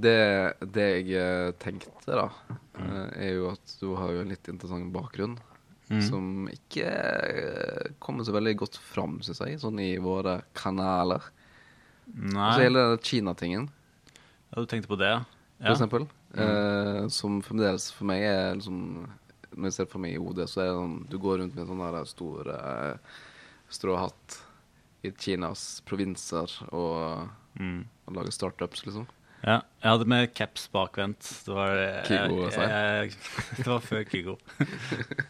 Det, det jeg eh, tenkte, da, eh, er jo at du har jo en litt interessant bakgrunn. Mm. Som ikke eh, kommer så veldig godt fram, syns jeg, sånn i våre kanaler. Nei, Så hele den Kina-tingen, ja, du tenkte på det, ja? for eksempel. Mm. Eh, som fremdeles for meg er liksom Når jeg ser for meg i hodet, så er det sånn Du går rundt med en sånn der stor eh, stråhatt i Kinas provinser og, Mm. og lager startups, liksom. Ja. Jeg hadde med caps bakvendt. Det var, Kygo, jeg, altså. jeg, det var før Kygo.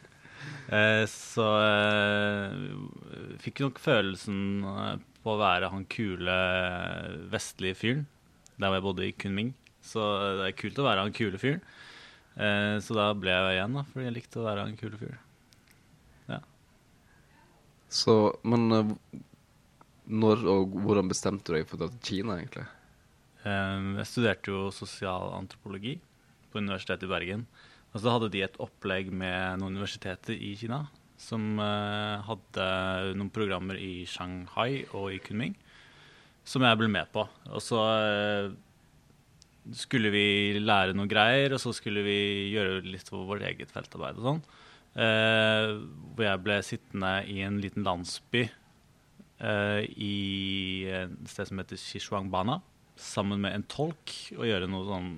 Eh, så eh, fikk nok følelsen eh, på å være han kule vestlige fyren der hvor jeg bodde i Kunming. Så det er kult å være han kule fyren. Eh, så da ble jeg igjen, da, fordi jeg likte å være han kule fyren. Så, men eh, når og hvordan bestemte du deg for å dra til Kina, egentlig? Eh, Jeg studerte jo sosialantropologi på Universitetet i Bergen. Og så hadde de et opplegg med noen universiteter i Kina som eh, hadde noen programmer i Shanghai og i Kunming som jeg ble med på. Og så eh, skulle vi lære noen greier, og så skulle vi gjøre litt for vårt eget feltarbeid og sånn. Eh, hvor jeg ble sittende i en liten landsby i et sted som heter Xishuangbana, sammen med en tolk, og gjøre noe sånn,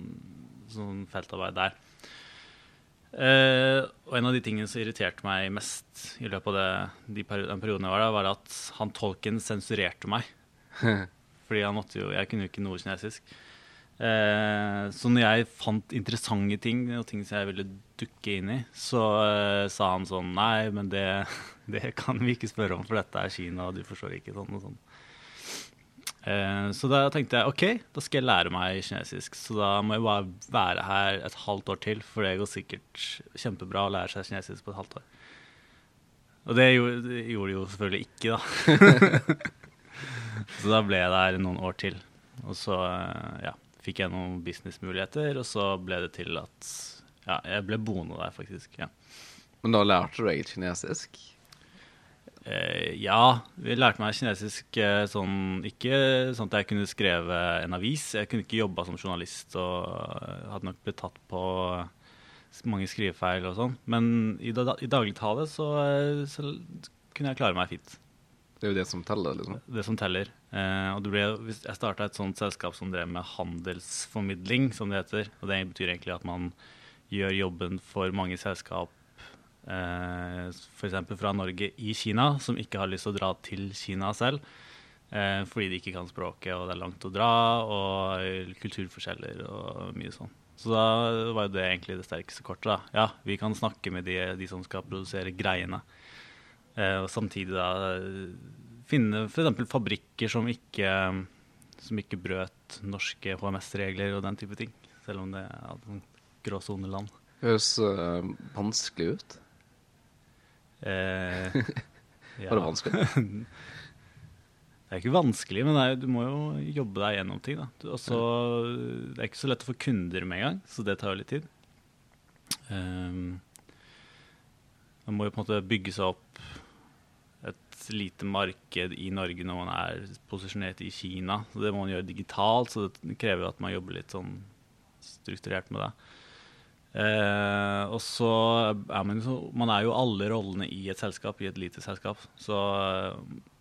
sånn feltarbeid der. Eh, og en av de tingene som irriterte meg mest i løpet av det, de peri den perioden jeg var der, var at han tolken sensurerte meg. Fordi han måtte jo, jeg kunne jo ikke noe kinesisk. Eh, så når jeg fant interessante ting og ting som jeg ville dukke inn i, så eh, sa han sånn Nei, men det, det kan vi ikke spørre om, for dette er Kina, og du forstår ikke sånn og sånn. Eh, så da tenkte jeg OK, da skal jeg lære meg kinesisk. Så da må jeg bare være her et halvt år til, for det går sikkert kjempebra å lære seg kinesisk på et halvt år. Og det gjorde, det jo selvfølgelig ikke, da. så da ble jeg der noen år til. Og så eh, ja, fikk jeg noen businessmuligheter, og så ble det til at ja, jeg ble boende der, faktisk. ja. Men da lærte du deg kinesisk? Eh, ja, vi lærte meg kinesisk eh, sånn Ikke sånn at jeg kunne skrevet en avis. Jeg kunne ikke jobba som journalist og eh, hadde nok blitt tatt på mange skrivefeil og sånn. Men i, da, i dagligtale så, så kunne jeg klare meg fint. Det er jo det som teller, liksom. Det som teller. Eh, og ble, jeg starta et sånt selskap som drev med handelsformidling, som det heter. Og det betyr egentlig at man gjør jobben for mange selskap f.eks. fra Norge i Kina, som ikke har lyst til å dra til Kina selv. Eh, fordi de ikke kan språket, og det er langt å dra, og eh, kulturforskjeller og mye sånn. Så da var jo det egentlig det sterkeste kortet. da. Ja, vi kan snakke med de, de som skal produsere greiene. Eh, og samtidig da eh, finne f.eks. fabrikker som ikke, som ikke brøt norske HMS-regler og den type ting. Selv om det er et gråsoneland. Høres øh, vanskelig ut. Eh, Var det vanskelig? Det er ikke vanskelig, men det er, du må jo jobbe deg gjennom ting. Da. Du, og så, det er ikke så lett å få kunder med en gang, så det tar jo litt tid. Um, man må jo på en måte bygge seg opp et lite marked i Norge når man er posisjonert i Kina. Så det må man gjøre digitalt, så det krever at man jobber litt sånn strukturert med det. Eh, og så er man, så- man er jo alle rollene i et selskap, i et lite selskap. Så eh,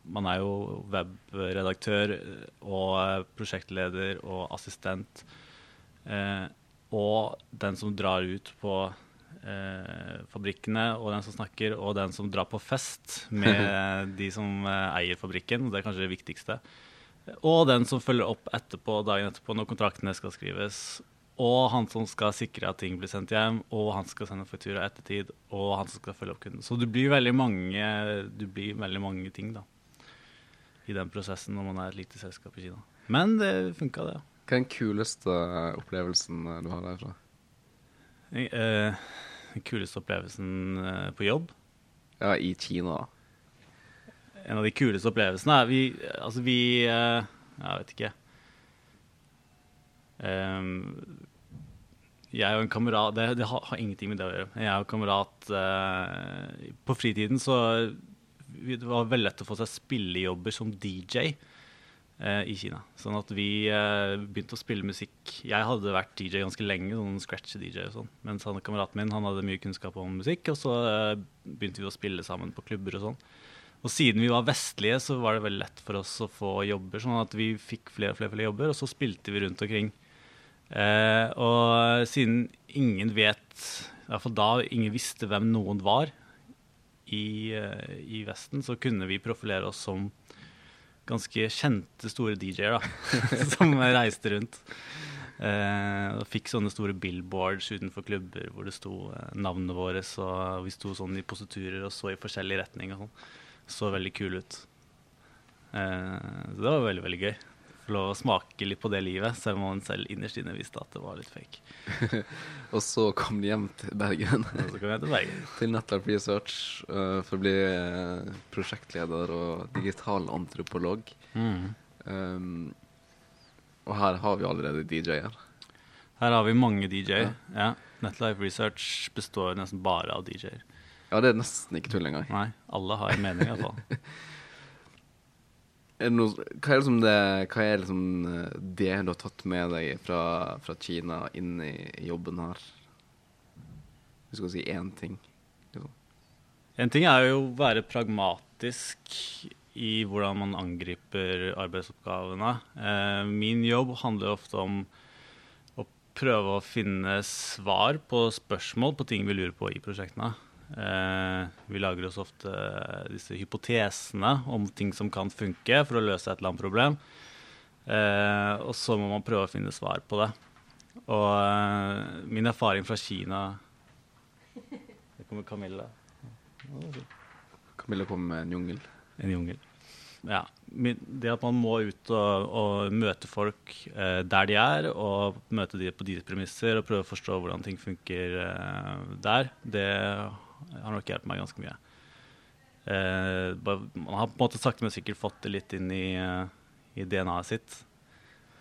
man er jo webredaktør eh, og prosjektleder og assistent. Eh, og den som drar ut på eh, fabrikkene, og den som snakker, og den som drar på fest med de som eh, eier fabrikken. Det er kanskje det viktigste. Og den som følger opp etterpå, dagen etterpå når kontraktene skal skrives. Og han som skal sikre at ting blir sendt hjem, og han som skal sende faktura ettertid, og han som skal følge opp kunden. Så det blir veldig mange, du blir veldig mange ting da, i den prosessen når man er et lite selskap i Kina. Men det funka, det. Hva er den kuleste opplevelsen eh, du har derfra? Eh, Den kuleste opplevelsen eh, på jobb Ja, i Kina. En av de kuleste opplevelsene er vi Altså, vi eh, Jeg vet ikke. Ehm, jeg og en kamerat Det, det har, ingenting med det å gjøre. Jeg og en kamerat eh, På fritiden så Det var veldig lett å få seg spillejobber som DJ. eh, i Kina. Sånn at vi eh, begynte å spille musikk. Jeg hadde vært DJ ganske lenge, sånn scratch-DJ og sånn. Mens han, kameraten min han hadde mye kunnskap om musikk, og så eh, begynte vi å spille sammen på klubber og sånn. Og siden vi var vestlige, så var det veldig lett for oss å få jobber. Sånn at vi fikk flere og flere, flere jobber, og så spilte vi rundt omkring. Eh, og siden ingen vet, i hvert fall da ingen visste hvem noen var i, eh, i Vesten, så kunne vi profilere oss som ganske kjente, store DJ-er som reiste rundt. Eh, og fikk sånne store billboards utenfor klubber hvor det sto navnene våre. Så vi sto sånn i positurer og så i forskjellig retning. og sånn. Så veldig kul ut. Eh, så det var veldig, veldig gøy. Få lov å smake litt på det livet, selv om man selv innerst inne visste at det var litt fake. Og så kom de hjem til Bergen. Og så kom jeg til Bergen. til Netlab Research uh, for å bli uh, prosjektleder og digital antropolog. Mm. Um, og her har vi allerede DJ-er. Her har vi mange DJ-er. Ja. Netlife Research består nesten bare av DJ-er. Ja, det er nesten ikke tull engang. Nei, alle har en mening iallfall. Er det noe, hva er liksom det Hva er liksom eh, det du har tatt med deg fra, fra Kina inn i, jobben her? Hvis du skal si én ting. Liksom. En ting er jo å være pragmatisk i hvordan man angriper arbeidsoppgavene. Eh, min jobb handler ofte om å prøve å finne svar på spørsmål på ting vi lurer på i prosjektene. Eh, vi lager oss ofte disse hypotesene om ting som kan funke for å løse et eller annet problem. Eh, og så må man prøve å finne svar på det. Og eh, min erfaring fra Kina Der kommer Camilla. Camilla kommer med en jungel. En jungel. Ja. Det at man må ut og, og møte folk eh, der de er, og møte de på deres premisser og prøve å forstå hvordan ting funker eh, der, det har nok hjulpet meg ganske mye. Eh, bare, man har på en måte sakte, men sikkert fått det litt inn i, eh, i DNA-et sitt.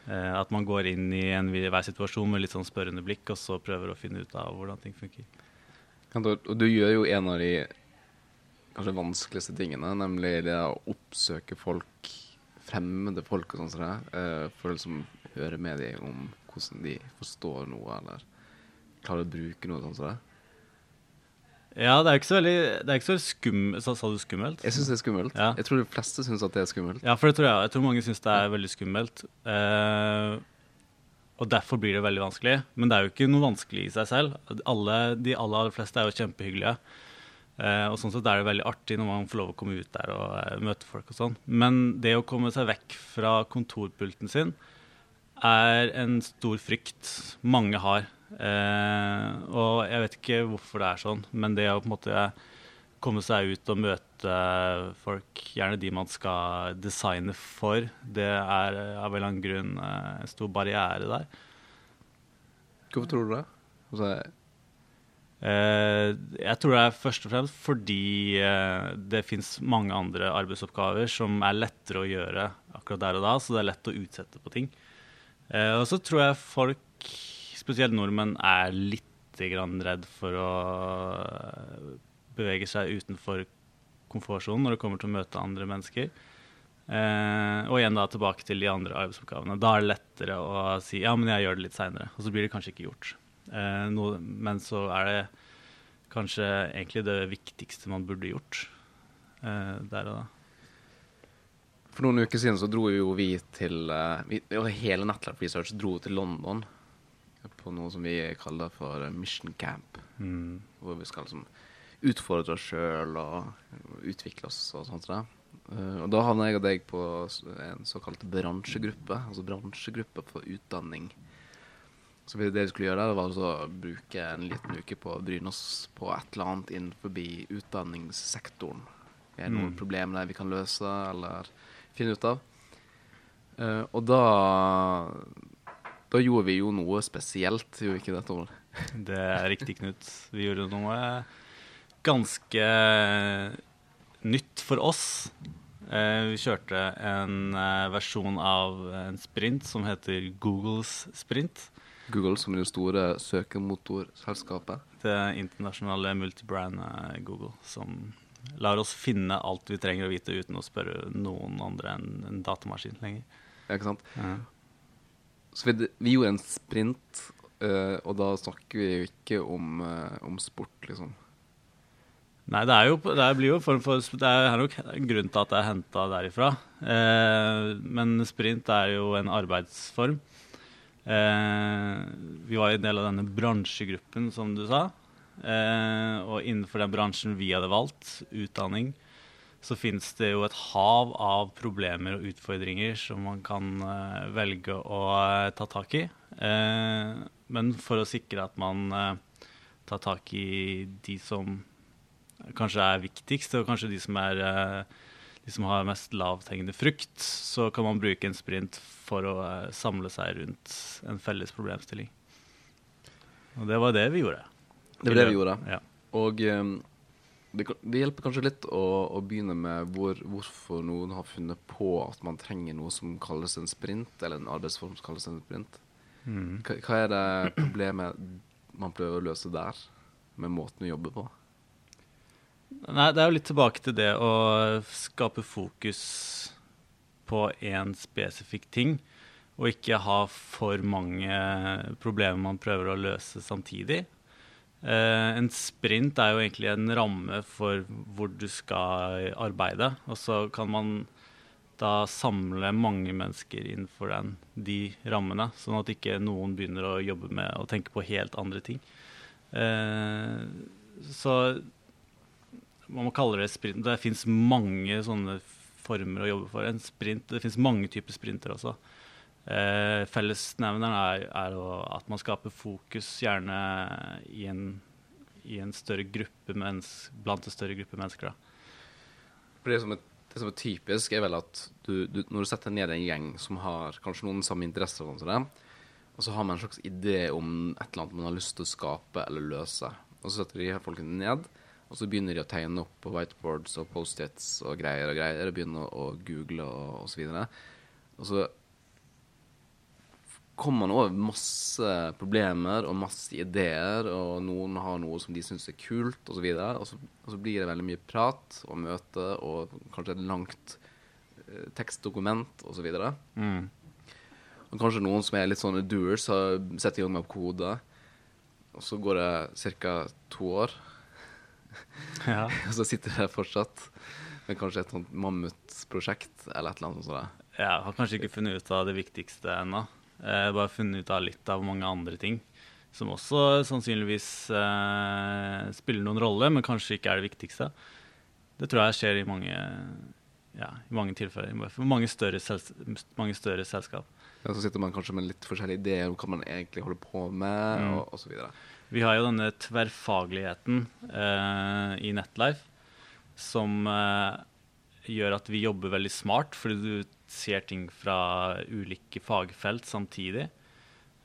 Eh, at man går inn i en, hver situasjon med litt sånn spørrende blikk, og så prøver å finne ut av hvordan ting funker. Og du gjør jo en av de kanskje vanskeligste tingene, nemlig det å oppsøke folk, fremmede folk og sånn som det, eh, for å liksom høre med dem om hvordan de forstår noe, eller klarer å bruke noe sånn som det. Ja, det er ikke så veldig, det er ikke så skummelt. Sa, sa du skummelt? Jeg syns det er skummelt. Ja. Jeg tror de fleste syns at det er skummelt. Ja, for det tror jeg. Jeg tror mange syns det er veldig skummelt. Eh, og derfor blir det veldig vanskelig. Men det er jo ikke noe vanskelig i seg selv. Alle, de aller, aller fleste er jo kjempehyggelige. Eh, og sånn sett er det veldig artig når man får lov å komme ut der og eh, møte folk og sånn. Men det å komme seg vekk fra kontorpulten sin er en stor frykt mange har. Eh, og jeg vet ikke hvorfor det er sånn, men det å på en måte komme seg ut og møte folk, gjerne de man skal designe for, det er av en eller annen grunn eh, en stor barriere der. Hvorfor tror du det? Altså, Eh, jeg tror det er først og fremst fordi eh, det fins mange andre arbeidsoppgaver som er lettere å gjøre akkurat der og da, så det er lett å utsette på ting. Eh, og så tror jeg folk, spesielt nordmenn, er litt redd for å eh, bevege seg utenfor komfortsonen når det kommer til å møte andre mennesker. Eh, og igjen da tilbake til de andre arbeidsoppgavene. Da er det lettere å si ja, men jeg gjør det litt seinere. Og så blir det kanskje ikke gjort. Eh, noe, men så er det kanskje egentlig det viktigste man burde gjort eh, der og da. For noen uker siden så dro jo vi til eh, vi, Hele Netlab Research dro til London på noe som vi kaller for Mission Camp. Mm. Hvor vi skal liksom utfordre oss sjøl og utvikle oss og sånt. der. Eh, og da havna jeg og deg på en såkalt bransjegruppe. Altså bransjegruppe for utdanning. Så det vi skulle gjøre der, var altså å bruke en liten uke på å bryne oss på et eller annet innenfor utdanningssektoren. Er det noen Mm. problemer der vi kan løse eller finne ut av? Uh, og da Da gjorde vi jo noe spesielt, gjorde vi ikke det, Tor? Det er riktig, Knut. Vi gjorde noe ganske nytt for oss. Eh, vi kjørte en eh, versjon av en sprint som heter Googles sprint. Google, som det store søkemotorselskapet. Det internasjonale multibrandet Google, som lar oss finne alt vi trenger å vite uten å spørre noen andre enn en datamaskin lenger. Ja, ikke sant? Ja. Så vi, vi gjorde en sprint, uh, og da snakker vi jo ikke om, uh, om sport, liksom. Nei, det, jo, det jo for Det er nok en grunn til at det er henta derifra. Eh, men sprint er jo en arbeidsform. Eh, vi var en del av denne bransjegruppen, som du sa. Eh, og innenfor den bransjen vi hadde valgt, utdanning, så fins det jo et hav av problemer og utfordringer som man kan uh, velge å uh, ta tak i. Uh, men for å sikre at man tar tak i de som kanskje er viktigst, og kanskje de som, er, de som har mest lavthengende frukt, så kan man bruke en sprint for å samle seg rundt en felles problemstilling. Og det var det vi gjorde. Det var det vi gjorde. Ja. Og eh, det, det hjelper kanskje litt å, å begynne med hvor, hvorfor noen har funnet på at man trenger noe som kalles en sprint, eller en arbeidsform som kalles en sprint. Mm. Hva, hva er det problemet man prøver å løse der, med måten å jobbe på? Nei, det er jo litt tilbake til det å skape fokus på én spesifikk ting, og ikke ha for mange problemer man prøver å løse samtidig. Eh, en sprint er jo egentlig en ramme for hvor du skal arbeide, og så kan man da samle mange mennesker innenfor den, de rammene, sånn at ikke noen begynner å jobbe med å tenke på helt andre ting. Eh, så man må kalle det sprint. Det fins mange sånne former å jobbe for. En sprint, Det fins mange typer sprinter også. Eh, Fellesnevneren er, er at man skaper fokus, gjerne i en, i en større gruppe mens, blant en større gruppe mennesker. Da. Det som er, det som er typisk, er vel at du, du, når du setter ned en gjeng som har kanskje noen samme interesser, og sånn og så har man en slags idé om et eller annet man har lyst til å skape eller løse. Og så setter de her folkene ned, og så begynner de å tegne opp på whiteboards og Post-Its og greier og greier, og begynner å google og, og så videre. Og så kommer man over masse problemer og masse ideer, og noen har noe som de syns er kult, osv. Og, så og, så, og så blir det veldig mye prat og møte og kanskje et langt eh, tekstdokument osv. Og, Mm. og kanskje noen som er litt sånne doers, har setter i gang med kode. Og så går det ca. to år, Ja. og så sitter jeg fortsatt med kanskje et sånt mammutprosjekt eller et eller annet sånt. Jeg har kanskje ikke funnet ut av det viktigste ennå. Jeg har bare funnet ut av litt av mange andre ting. Som også sannsynligvis eh, spiller noen rolle, men kanskje ikke er det viktigste. Det tror jeg skjer i mange, ja, i mange tilfeller. Mange større, mange større selskap. Ja, så sitter man kanskje med litt forskjellige ideer om hva man egentlig holder på med, Mm. og, videre. Vi har jo denne tverrfagligheten eh, i Netlife som eh, gjør at vi jobber veldig smart, fordi du ser ting fra ulike fagfelt samtidig.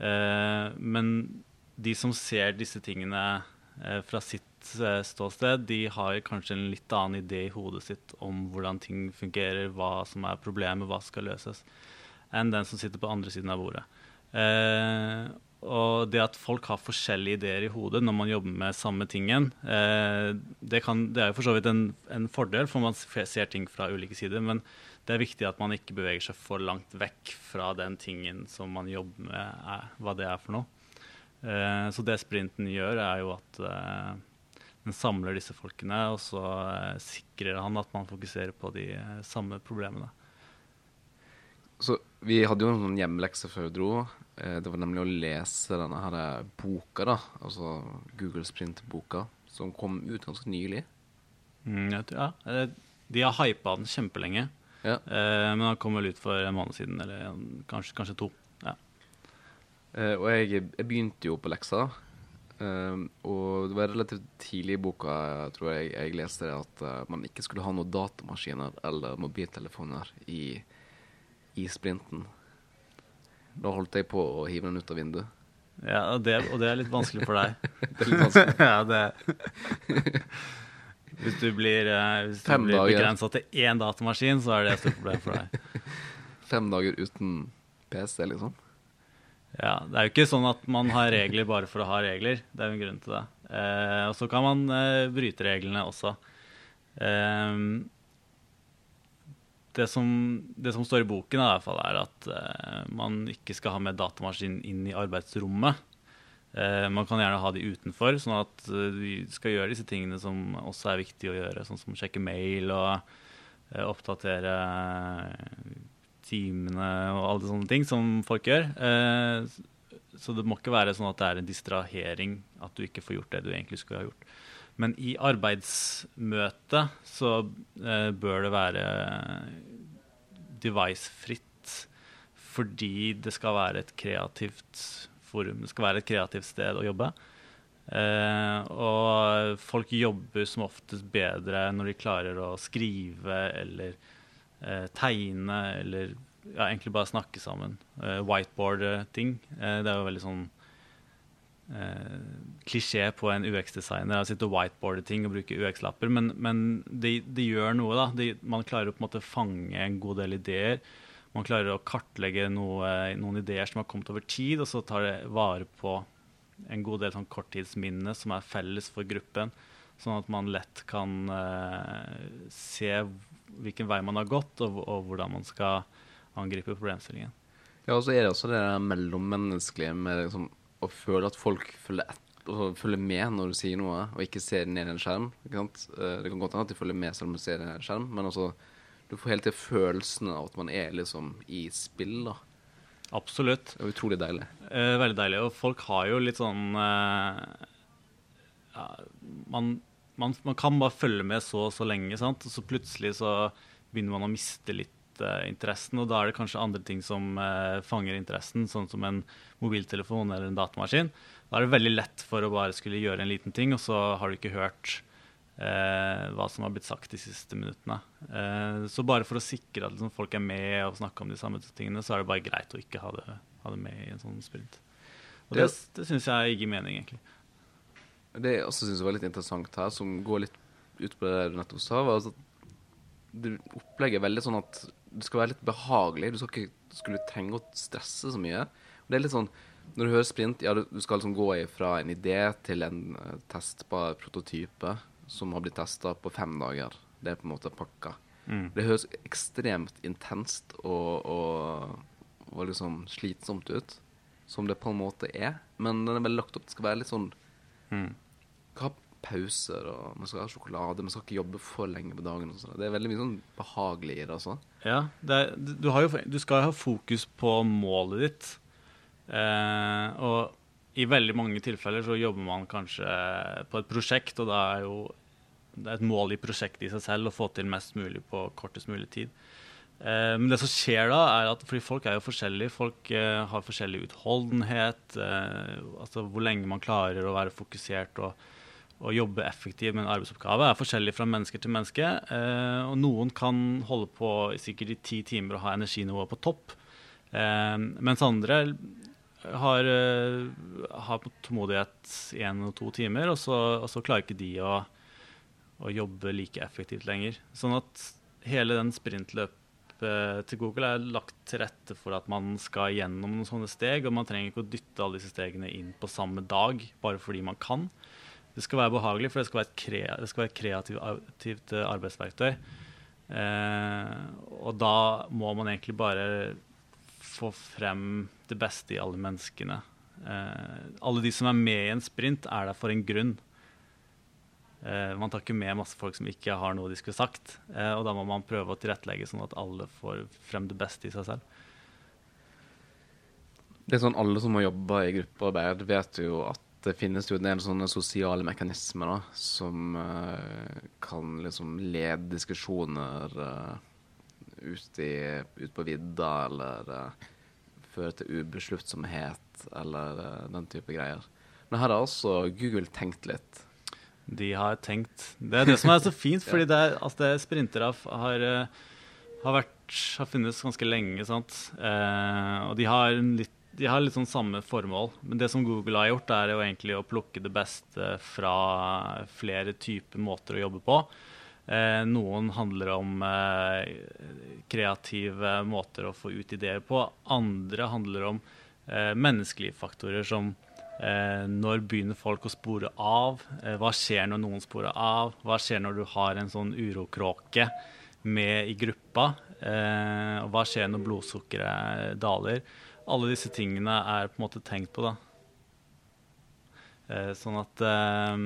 Eh, men de som ser disse tingene eh, fra sitt eh, ståsted, de har kanskje en litt annen idé i hodet sitt om hvordan ting fungerer, hva som er problemet, hva skal løses, enn den som sitter på andre siden av bordet. Og det at folk har forskjellige ideer i hodet når man jobber med samme tingen, det, kan, det er jo for så vidt en, en fordel, for man ser ting fra ulike sider. Men det er viktig at man ikke beveger seg for langt vekk fra den tingen som man jobber med, er, hva det er for noe. Eh, så det sprinten gjør, er jo at eh, den samler disse folkene, og så eh, sikrer han at man fokuserer på de eh, samme problemene. Så vi hadde jo noen hjemmelekser før vi dro. Eh, Det var nemlig å lese denne her eh, boka, da. Altså Google Sprint-boka, som kom ut ganske nylig. Mm, ja, de har hypa den kjempelenge, Ja. eh, men han kom vel ut for en måned siden, eller en- kanskje, kanskje to. Ja. Eh, og jeg, jeg begynte jo på leksa. eh, og det var relativt tidlig i boka tror jeg jeg leste det at uh, man ikke skulle ha noen datamaskiner eller mobiltelefoner i, i sprinten. Da holdt jeg på å hive den ut av vinduet. Ja, og det, og det er litt vanskelig for deg. Det er litt vanskelig. ja, det Hvis du blir, eh, hvis du Fem blir begrensa til én datamaskin, så er det et stort problem for deg. Fem dager uten PC, liksom. Ja, Det er jo ikke sånn at man har regler bare for å ha regler. Det er jo en grunn til det. Eh, og så kan man eh, bryte reglene også. Eh, det som, det som står i boken, i hvert fall, er at uh, man ikke skal ha med datamaskin inn i arbeidsrommet. Uh, man kan gjerne ha de utenfor, sånn at vi skal gjøre disse tingene som også er viktig å gjøre, sånn som sjekke mail og oppdatere timene og alle sånne ting som folk gjør. så det må ikke være sånn at det er en distrahering at du ikke får gjort det du egentlig skulle ha gjort. Men i arbeidsmøte så eh, bør det være device-fritt fordi det skal være et kreativt forum. Det skal være et kreativt sted å jobbe. Eh, og folk jobber som oftest bedre når de klarer å skrive eller eh, tegne eller ja, egentlig bare snakke sammen. Eh, Whiteboard-ting. Det er jo veldig sånn klisjé på en UX-designer å sitte og whiteboarde ting og bruke UX-lapper, men, men det, de gjør noe. da. De, man klarer å på en måte fange en god del ideer. Man klarer å kartlegge noe, noen ideer som har kommet over tid, og så tar det vare på en god del sånn korttidsminne som er felles for gruppen. Sånn at man lett kan eh, se hvilken vei man har gått, og, og hvordan man skal angripe problemstillingen. Ja, og så er det også det mellommenneskelige med liksom å føle at folk følger, et, følger, med når du sier noe, og ikke ser ned i en skjerm. Eh, det kan godt hende at de følger med selv om de ser en skjerm, men altså, du får hele tiden følelsen av at man er liksom i spill. da. Absolutt. Det er utrolig deilig. Eh, veldig deilig. Og folk har jo litt sånn eh, ja, man, man, man, kan bare følge med så og så lenge, sant? og så plutselig så begynner man å miste litt eh, interessen, og da er det kanskje andre ting som uh, fanger interessen, sånn som en mobiltelefon eller en datamaskin. Da er det veldig lett for å bare skulle gjøre en liten ting, og så har du ikke hørt hva som har blitt sagt de siste minuttene. så bare for å sikre at liksom, folk er med og snakker om de samme tingene, så er det bare greit å ikke ha det, ha det med i en sånn sprint. Og det, det, det syns jeg gir mening, egentlig. Det jeg også syns var litt interessant her, som går litt ut på det du nettopp sa, var at du opplegger veldig sånn at det skal være litt behagelig. Du skal ikke skulle trenge å stresse så mye. Og det er litt sånn, Når du hører sprint, ja, du skal liksom gå fra en idé til en uh, testbar prototype som har blitt testa på fem dager. Det er på en måte pakka. Mm. Det høres ekstremt intenst og, og, og, liksom slitsomt ut, som det på en måte er. Men den er veldig lagt opp. Det skal være litt sånn mm. Hva pauser, og man skal ha sjokolade, man skal ikke jobbe for lenge på dagen. Og det er veldig mye sånn behagelig i det. også. Ja, det er, du, jo, du, skal ha fokus på målet ditt. Eh, og i veldig mange tilfeller så jobber man kanskje på et prosjekt, og da er jo det er et mål i prosjektet i seg selv å få til mest mulig på kortest mulig tid. Eh, men det som skjer da, er at fordi folk er jo forskjellige, folk eh, har forskjellig utholdenhet, eh, altså hvor lenge man klarer å være fokusert og og jobbe effektivt med en arbeidsoppgave er forskjellig fra menneske til menneske. Eh, og noen kan holde på sikkert i ti timer og ha energinivået på topp. Eh, mens andre har, eh, har tålmodighet én og to timer, og så, og så, klarer ikke de å, å, jobbe like effektivt lenger. Sånn at hele den sprintløpet til Google er lagt til rette for at man skal gjennom noen sånne steg, og man trenger ikke å dytte alle disse stegene inn på samme dag bare fordi man kan. Det skal være behagelig, for det skal være et, kre kreativt eh, arbeidsverktøy. Eh, og da må man egentlig bare få frem det beste i alle menneskene. Eh, alle de som er med i en sprint, er der for en grunn. Eh, man tar ikke med masse folk som ikke har noe de skulle sagt. Eh, og da må man prøve å tilrettelegge sånn at alle får frem det beste i seg selv. Det er sånn Alle som har jobba i gruppearbeid, vet jo at det finnes jo en del sånne sosiale mekanismer da, som uh, kan liksom lede diskusjoner ut, i, ut, på vidda, eller føre til ubesluttsomhet, eller den type greier. Men her har også Google tenkt litt. De har tenkt. Det er det som er så fint, fordi det, er, altså det sprintere har, har, vært, har funnes ganske lenge. sant? og de har litt de har litt sånn samme formål. Men det som Google har gjort, er jo egentlig å plukke det beste fra flere typer måter å jobbe på. Eh, noen handler om eh, kreative måter å få ut ideer på. Andre handler om eh, menneskelige faktorer som eh, når begynner folk å spore av? Eh, hva skjer når noen sporer av? Hva skjer når du har en sånn urokråke med i gruppa? Eh, og hva skjer når blodsukkeret daler? Alle disse tingene er på en måte tenkt på, da. Eh, sånn at eh,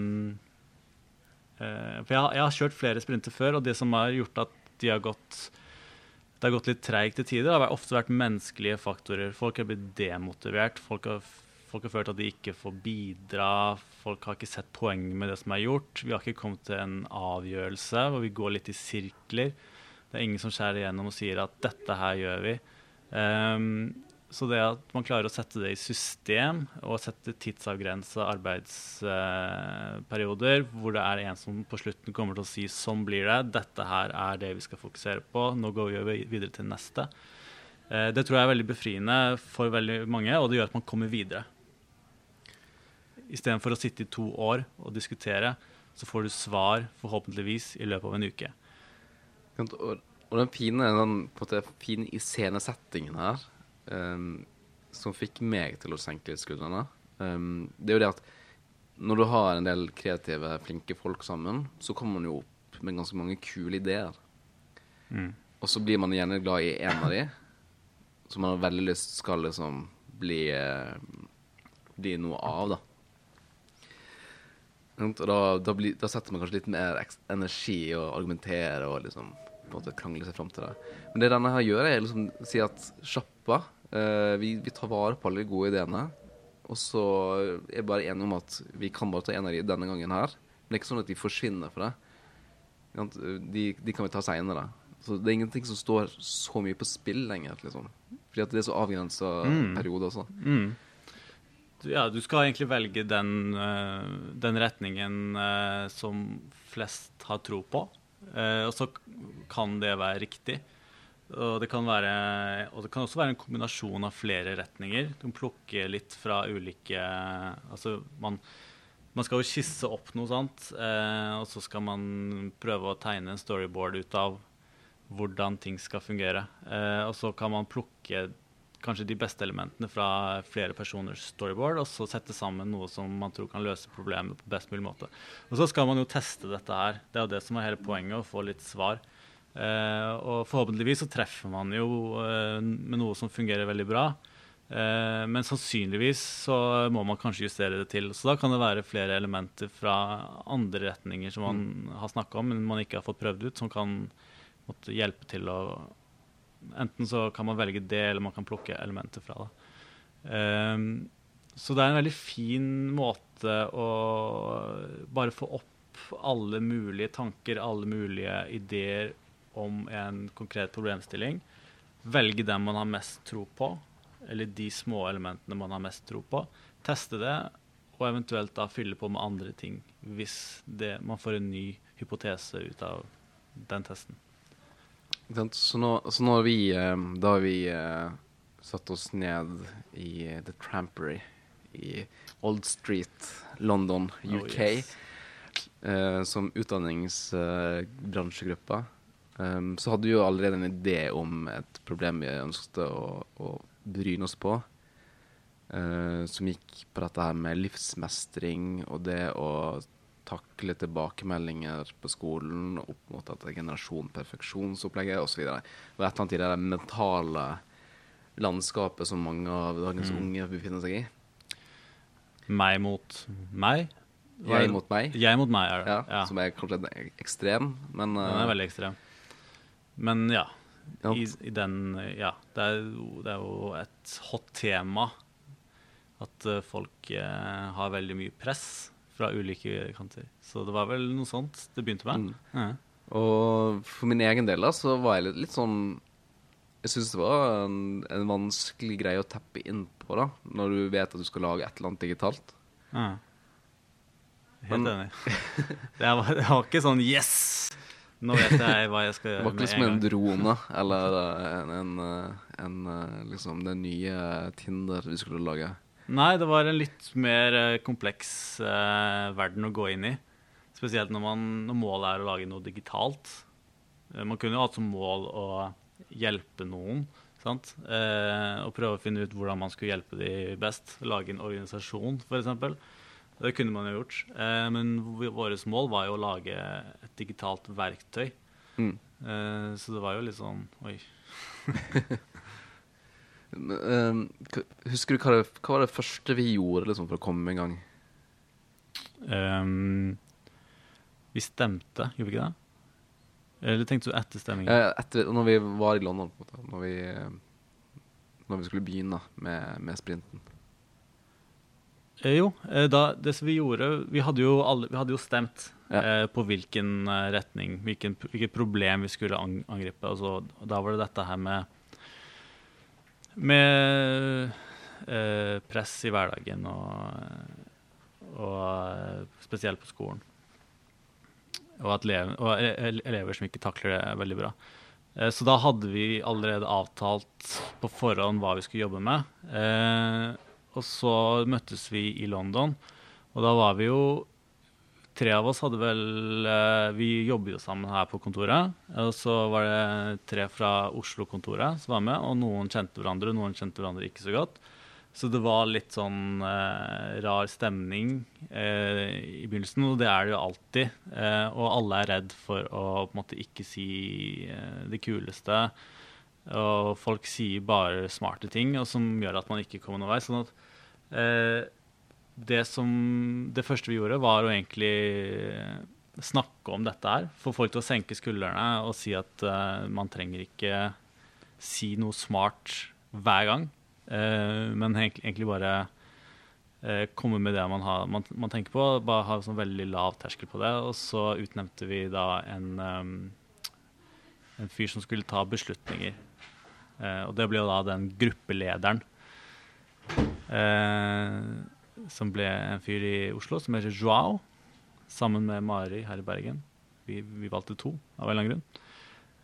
eh, For jeg, jeg har kjørt flere sprinter før, og det som har gjort at de har gått det har gått litt treigt til tider. Det har ofte vært menneskelige faktorer. Folk har blitt demotivert. Folk har, folk har følt at de ikke får bidra. Folk har ikke sett poenget med det som er gjort. Vi har ikke kommet til en avgjørelse hvor vi går litt i sirkler. Det er ingen som skjærer igjennom og sier at 'dette her gjør vi'. Um, så det at man klarer å sette det i system og sette tidsavgrensa arbeidsperioder, hvor det er en som på slutten kommer til å si 'sånn blir det', 'dette her er det vi skal fokusere på', nå går vi videre til neste', Eh, det tror jeg er veldig befriende for veldig mange, og det gjør at man kommer videre. Istedenfor å sitte i to år og diskutere, så får du svar forhåpentligvis i løpet av en uke. Og, og den fine, den måte, fine iscenesettingen her, um, som fikk meg til å senke litt skuldrene, um, det er jo det at når du har en del kreative, flinke folk sammen, så kommer man jo opp med ganske mange kule ideer. Mm. Og så blir man gjerne glad i en av de, som man har veldig lyst skal liksom bli, eh, bli noe av, da. Og da, da, blir, da setter man kanskje litt mer energi i å argumentere og liksom på en måte krangle seg fram til det. Men det denne her gjør, er liksom si at sjappa eh, vi, vi tar vare på alle de gode ideene. Og så er vi bare enige om at vi kan bare ta en av de denne gangen her. Men det er ikke sånn at de forsvinner for det. De, de kan vi ta seinere. Så det er ingenting som står så mye på spill lenger, liksom. Fordi at det er så avgrensa Mm. periode også. Mm. Ja, du skal egentlig velge den, eh, den retningen eh, som flest har tro på. Eh, og så kan det være riktig. Og det, være, og det kan også være en kombinasjon av flere retninger. Du kan plukke litt fra ulike Altså, man, man skal jo skisse opp noe sånt, eh, og så skal man prøve å tegne en storyboard ut av hvordan ting skal fungere. Og så kan man plukke kanskje de beste elementene fra flere personers storyboard, og så sette sammen noe som man tror kan løse problemet på best mulig måte. Og så skal man jo teste dette her. Det er jo det som er hele poenget, å få litt svar. Eh, og forhåpentligvis så treffer man jo eh, med noe som fungerer veldig bra. Eh, men sannsynligvis så må man kanskje justere det til. Så da kan det være flere elementer fra andre retninger som man har snakka om, men man ikke har fått prøvd ut, som kan måtte hjelpe til å Enten så kan man velge det, eller man kan plukke elementer fra det. Um, så det er en veldig fin måte å bare få opp alle mulige tanker, alle mulige ideer om en konkret problemstilling. Velge den man har mest tro på, eller de små elementene man har mest tro på. Teste det, og eventuelt da fylle på med andre ting hvis det, man får en ny hypotese ut av den testen. Så nå, så nå har vi eh, Da vi eh, satt oss ned i eh, The Trampery i Old Street, London, Oh, UK, yes. eh, som utdanningsbransjegruppe. Um, så hadde vi jo allerede en idé om et problem vi ønsket å, å bryne oss på. Uh, som gikk på dette her med livsmestring og det å takle tilbakemeldinger på skolen opp mot dette generasjon perfeksjonsopplegget osv. Det var et eller annet i det mentale landskapet som mange av dagens Mm. unge befinner seg i. Meg mot meg? Jeg mot meg, Jeg mot meg er det. ja, Ja, som er kanskje ekstrem, men Den er eh, veldig ekstrem. Men ja. I, i den Ja. Det er, det er jo et hot tema at eh, folk eh, har veldig mye press fra ulike kanter. Så det var vel noe sånt det begynte med. Mm. Ja. Og for min egen del da, så var jeg litt, litt sånn Jeg syns det var en, en vanskelig greie å teppe inn på, da, når du vet at du skal lage et eller annet digitalt. Ja. Helt Men- enig. Det var, det var ikke sånn Yes! Nå vet jeg hva jeg skal Det gjøre var ikke liksom en drone eller eh, en, en, eh, en eh, liksom den nye Tinder vi skulle lage. Nei, det var en litt mer eh, kompleks eh, verden å gå inn i. Spesielt når, man, når målet er å lage noe digitalt. Eh, man kunne jo hatt som mål å hjelpe noen. Sant? Eh, og prøve å finne ut hvordan man skulle hjelpe de best. Lage en organisasjon, f.eks. Det kunne man jo gjort. Eh, men vårt mål var jo å lage et digitalt verktøy Mm. Eh, så det var jo litt sånn Oi. Ehm, husker du hva, det, hva var det første vi gjorde liksom, for å komme i gang? Um, vi stemte, gjorde vi ikke det? Eller tenkte du etter stemmingen? Ja, etter, når vi var i London, på en måte. Når vi, når vi skulle begynne med, med sprinten. Eh, jo, eh, da, det som vi gjorde Vi hadde jo, alle, vi hadde jo stemt Ja. eh, på hvilken eh, retning, hvilken, hvilket problem vi skulle ang angripe. Altså, da var det dette her med Med eh, press i hverdagen og, og eh, spesielt på skolen. Og, elever, og elever som ikke takler det veldig bra. Eh, Så da hadde vi allerede avtalt på forhånd hva vi skulle jobbe med. Eh, og så møttes vi i London, og da var vi jo Tre av oss hadde vel eh, Vi jobbet jo sammen her på kontoret. Og så var det tre fra Oslo-kontoret som var med, og noen kjente hverandre, noen kjente hverandre ikke så godt. Så det var litt sånn eh, rar stemning eh, i begynnelsen, og det er det jo alltid. Eh, og alle er redd for å på en måte ikke si eh, det kuleste. Og folk sier bare smarte ting, og som gjør at man ikke kommer noen vei. Sånn at eh, det som Det første vi gjorde, var å egentlig snakke om dette her. Få folk til å senke skuldrene og si at uh, man trenger ikke si noe smart hver gang. uh, men egentlig, bare uh, komme med det man, har, man, man tenker på. Bare ha sånn veldig lav terskel på det. Og så utnevnte vi da en, um, en fyr som skulle ta beslutninger. Eh, og det ble da den gruppelederen. Eh, som ble en fyr i Oslo som heter Joao, sammen med Mari her i Bergen. Vi, vi valgte to, av en eller annen grunn.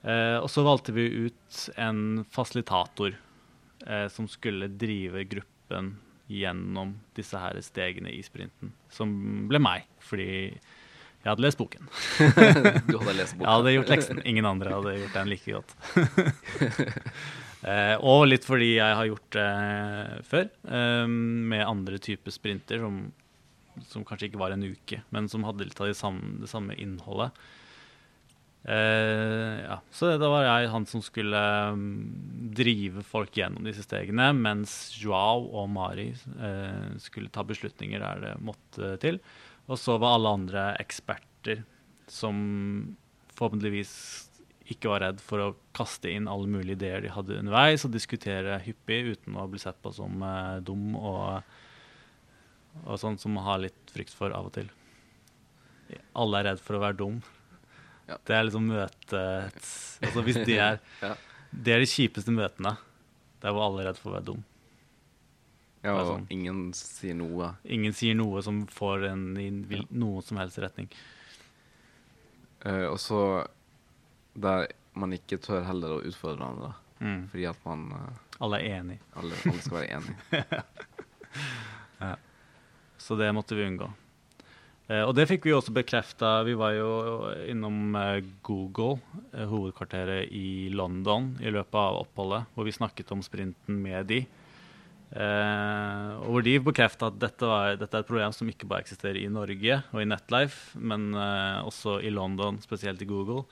Eh, og så valgte vi ut en fasilitator eh, som skulle drive gruppen gjennom disse her stegene i sprinten. Som ble meg, fordi jeg hadde lest boken. Du hadde lest boken? Jeg hadde gjort leksen. Ingen andre hadde gjort den like godt. eh, og litt fordi jeg har gjort det før, eh, med andre typer sprinter som, som kanskje ikke var en uke, men som hadde litt av det samme, det samme innholdet. Eh, ja. Så da var jeg han som skulle mm, drive folk gjennom disse stegene, mens Joao og Mari eh, skulle ta beslutninger der det måtte til. Og så var alle andre eksperter som forhåpentligvis ikke var redd for å kaste inn alle mulige ideer de hadde underveis, og diskutere hyppig uten å bli sett på som eh, dum og, og sånn som man har litt frykt for av og til. Alle er redd for å være dum. Ja. Det er liksom møtets Altså hvis de er Ja. Det er de kjipeste møtene. Der hvor alle er redd for å være dum. Ja, og sånn. ingen sier noe. Ingen sier noe som får en i noen som helst retning. Uh, og så der man ikke tør heller å utfordre hverandre, Mm. fordi at man uh, Alle er enig. alle, alle skal være enige. Så det måtte vi unngå. Eh, og det fikk vi også bekrefta. Vi var jo innom eh, Google, eh, hovedkvarteret i London, i løpet av oppholdet, hvor vi snakket om sprinten med de. Eh, og hvor de bekrefta at dette, var, dette er et problem som ikke bare eksisterer i Norge og i Netlife, men også i London, spesielt i Google.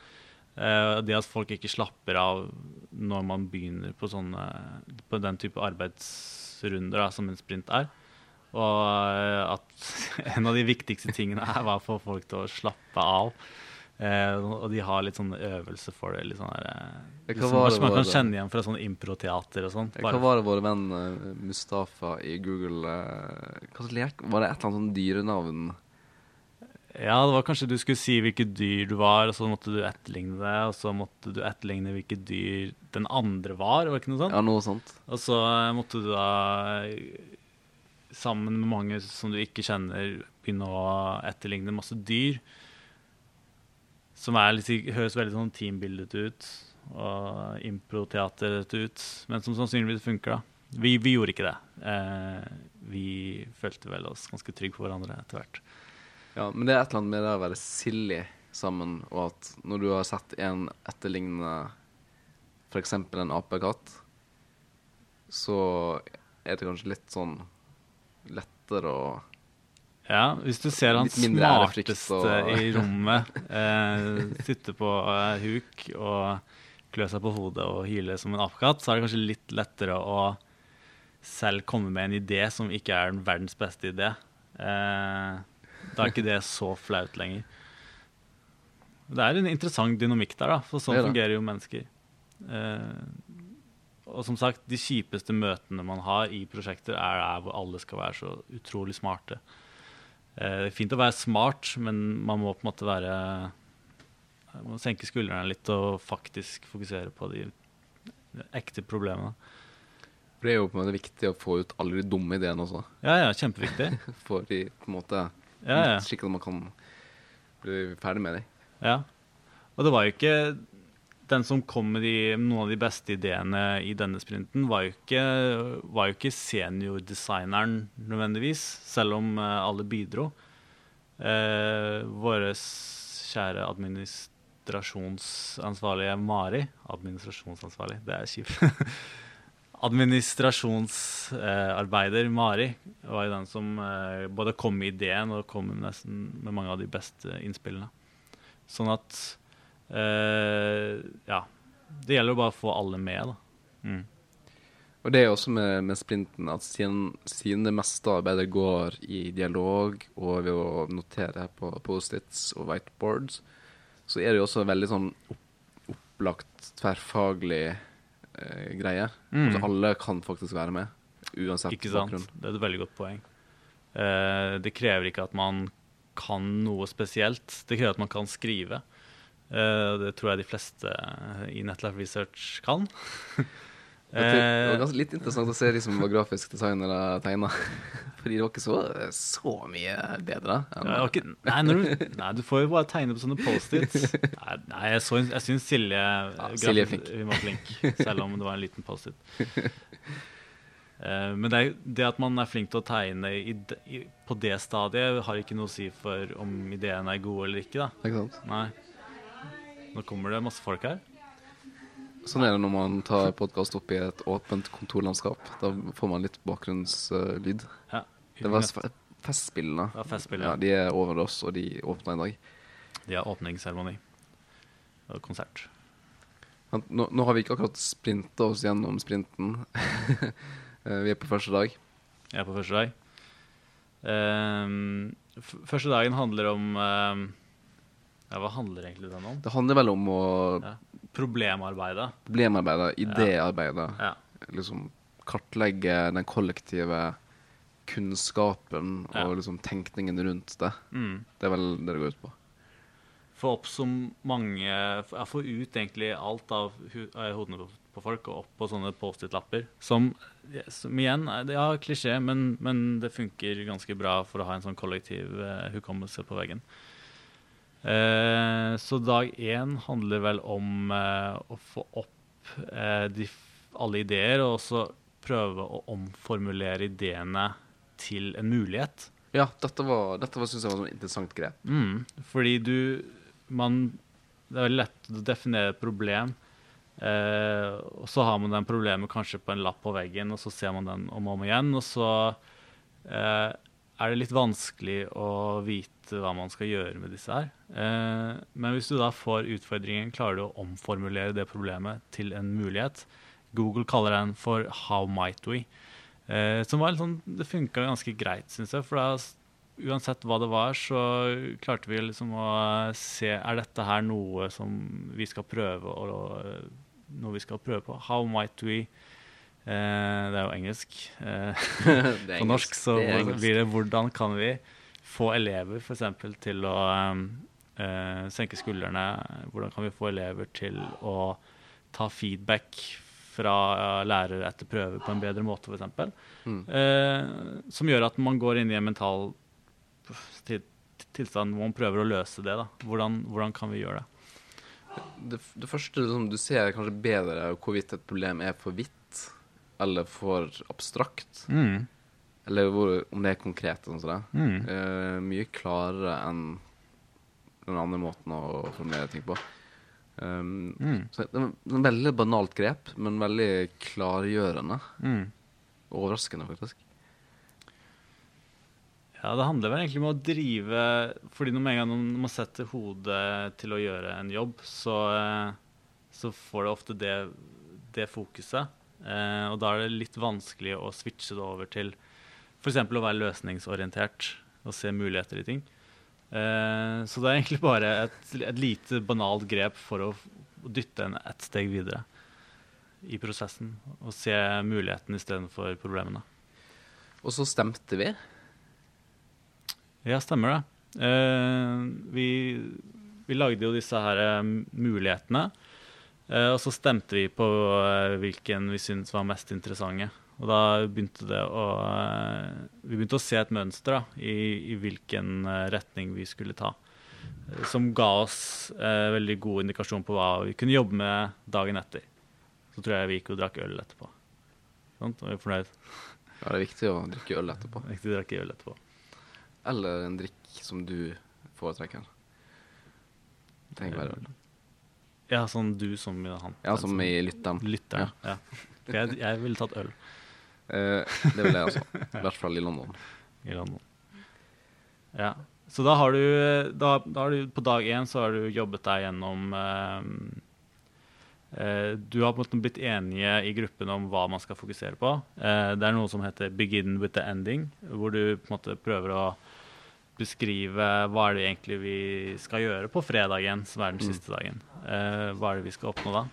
Eh, det at folk ikke slapper av når man begynner på, sånne, på den type arbeidsrunder da, som en sprint er. Og eh, at en av de viktigste tingene er å få folk til å slappe av. Eh, og de har litt sånne øvelser for det. Litt sånn der, liksom, det man kan kjenne igjen fra sånn improteater og sånn. Hva var det vår venn Mustafa i Google hva lek? Var det et eller annet sånn dyrenavn? Ja, det var kanskje du skulle si hvilket dyr du var, og så måtte du etterligne det. Og så måtte du etterligne hvilket dyr den andre var, var det ikke noe sånt? Ja, noe sånt. Og så eh, måtte du da, eh, sammen med mange som du ikke kjenner, begynne å etterligne masse dyr. Som er litt, høres veldig sånn teambildet ut, og improteateret ut, men som sannsynligvis funker, da. Vi, vi gjorde ikke det. Eh, vi følte vel oss ganske trygge på hverandre etter hvert. Ja, men det er et eller annet med det å være silly sammen, og at når du har sett en etterligne f.eks. en apekatt, så er det kanskje litt sånn lettere å Ja, hvis du ser han smarteste og- i rommet eh, sitte på eh, huk og klø seg på hodet og hyle som en apekatt, så er det kanskje litt lettere å selv komme med en idé som ikke er den verdens beste idé. Eh, da er ikke det så flaut lenger. Det er en interessant dynamikk der, da, for sånn er fungerer jo mennesker. Eh, og som sagt, de kjipeste møtene man har i prosjekter, er der hvor alle skal være så utrolig smarte. Eh, det er fint å være smart, men man må på en måte være man må senke skuldrene litt og faktisk fokusere på de ekte problemene. Det er jo på en måte viktig å få ut alle de dumme ideene også. Ja, ja, kjempeviktig. For de på en måte Ja, ja. Slik at man kan bli ferdig med dem. Ja. Og det var jo ikke Den som kom med de, noen av de beste ideene i denne sprinten, var jo ikke, var jo ikke seniordesigneren nødvendigvis, selv om eh, alle bidro. Eh, Vår kjære administrasjonsansvarlige Mari Administrasjonsansvarlig, det er kjipt. Administrasjonsarbeider Mari var jo den som eh, både kom med ideen og kom nesten, med mange av de beste innspillene. Sånn at eh, Ja. Det gjelder jo bare å få alle med, da. Mm. Og det er også med, med splinten, at siden, siden det meste arbeidet går i dialog og ved å notere på Post-its og whiteboards, så er det jo også veldig sånn opp, opplagt tverrfaglig eh, greie. Mm. Altså alle kan faktisk være med, uansett Ikke sant? bakgrunn. Det er et veldig godt poeng. Eh, det krever ikke at man kan noe spesielt. Det krever at man kan skrive. Eh, det tror jeg de fleste i Netlife Research kan. Det var Eh, ganske litt interessant å se de som var grafiske designere tegna. Fordi det var ikke så, så mye bedre. Ja, ikke, nei, du, nei, du får jo bare tegne på sånne Post-its. Nei, nei, jeg, så, jeg syns Silje, Silje er graf- flink. Var flink, selv om det var en liten Post-it. Eh, men det, det at man er flink til å tegne i, i, på det stadiet, har ikke noe å si for om ideene er gode eller ikke. da. Ikke sant? Nei. Nå kommer det masse folk her. Sånn er det når man tar podkast opp i et åpent kontorlandskap. Da får man litt bakgrunnslyd. Ja, Det var Festspillene Det var festspillene. ja, de er over oss, og de åpna i dag. De har åpningsseremoni og konsert. Nå, nå har vi ikke akkurat sprinta oss gjennom sprinten. Eh, vi er på første dag. Jeg er på første dag. Um, første dagen handler om um, Ja, hva handler egentlig den om? Det handler vel om å Ja. Problemarbeidet. Problemarbeidet, idéarbeidet. Ja. Liksom kartlegge den kollektive kunnskapen Ja. og liksom tenkningen rundt det. Mm. Det er vel det det går ut på. Få opp så mange ja, Få ut egentlig alt av hodene på, på folk og opp på sånne Post-It-lapper. Som, som igjen er Ja, klisjé, men, men det funker ganske bra for å ha en sånn kollektiv eh, hukommelse på veggen. Eh, så dag én handler vel om eh, å få opp eh, de, alle ideer, og også prøve å omformulere ideene til en mulighet. Ja, dette var, dette var, synes jeg var et interessant grep. Mm, fordi du man, Det er veldig lett å definere et problem. Eh, og så har man den problemet kanskje på en lapp på veggen, og så ser man den om og om igjen. Og så eh, er det litt vanskelig å vite hva man skal gjøre med disse her. Eh, men hvis du da får utfordringen, klarer du å omformulere det problemet til en mulighet. Google kaller den for 'How might we'. Eh, som var sånn, Det funka ganske greit, syns jeg. For da, uansett hva det var, så klarte vi liksom å se Er dette her noe som vi skal prøve og noe vi skal prøve på? How might we eh, Det er jo engelsk. Eh, på norsk så Det blir det 'Hvordan kan vi få elever f.eks. til å eh, eh, senke skuldrene'? Hvordan kan vi få elever til å ta feedback fra eh, lærere etter prøver på en bedre måte, f.eks.? Mm. Eh, som gjør at man går inn i en mental tilstand hvor man prøver å løse det. da. Hvordan, hvordan kan vi gjøre det? Det, det første som du ser kanskje bedre hvorvidt et problem er for vidt eller for abstrakt, eller hvor, om det er konkret. Sånn som det. Mm. Uh, mye klarere enn den andre måten å formulere ting på. Um, Mm. så det er et veldig banalt grep, men veldig klargjørende. Mm. Overraskende, faktisk. Ja, det handler vel egentlig om å drive Fordi når med en gang man setter hodet til å gjøre en jobb, så, eh, så får det ofte det, det fokuset. Eh, og da er det litt vanskelig å switche det over til f.eks. å være løsningsorientert og se muligheter i ting. Eh, så det er egentlig bare et, et lite banalt grep for å dytte en ett steg videre i prosessen og se muligheten istedenfor problemene. Og så stemte vi. Ja, stemmer det. Eh, vi, vi, lagde jo disse her eh, mulighetene. Eh, og så stemte vi på eh, hvilken vi syntes var mest interessante. Og da begynte det å eh, Vi begynte å se et mønster da, i, i, hvilken eh, retning vi skulle ta. Som ga oss veldig god indikasjon på hva vi kunne jobbe med dagen etter. Så tror jeg vi gikk og drakk øl etterpå. Sånn, og vi fornøyd. Ja, det er viktig å drikke øl etterpå. Viktig å drikke øl etterpå. Eller en drikk som du foretrekker. Tenk trenger ikke være øl. Ja, sånn du som han. Ja, som i lytteren. Lytteren, ja. ja. Jeg, jeg ville tatt øl. Eh, det ville jeg også. I hvert fall i London. I London. Ja. Så da har du, da, da har du På dag én så har du jobbet deg gjennom eh, eh, Du har på en måte blitt enige i gruppen om hva man skal fokusere på. Eh, det er noe som heter 'begin with the ending', hvor du på en måte prøver å beskrive hva er det egentlig vi skal gjøre på fredagen, som er den mm. siste dagen. Uh, hva er det vi skal oppnå da?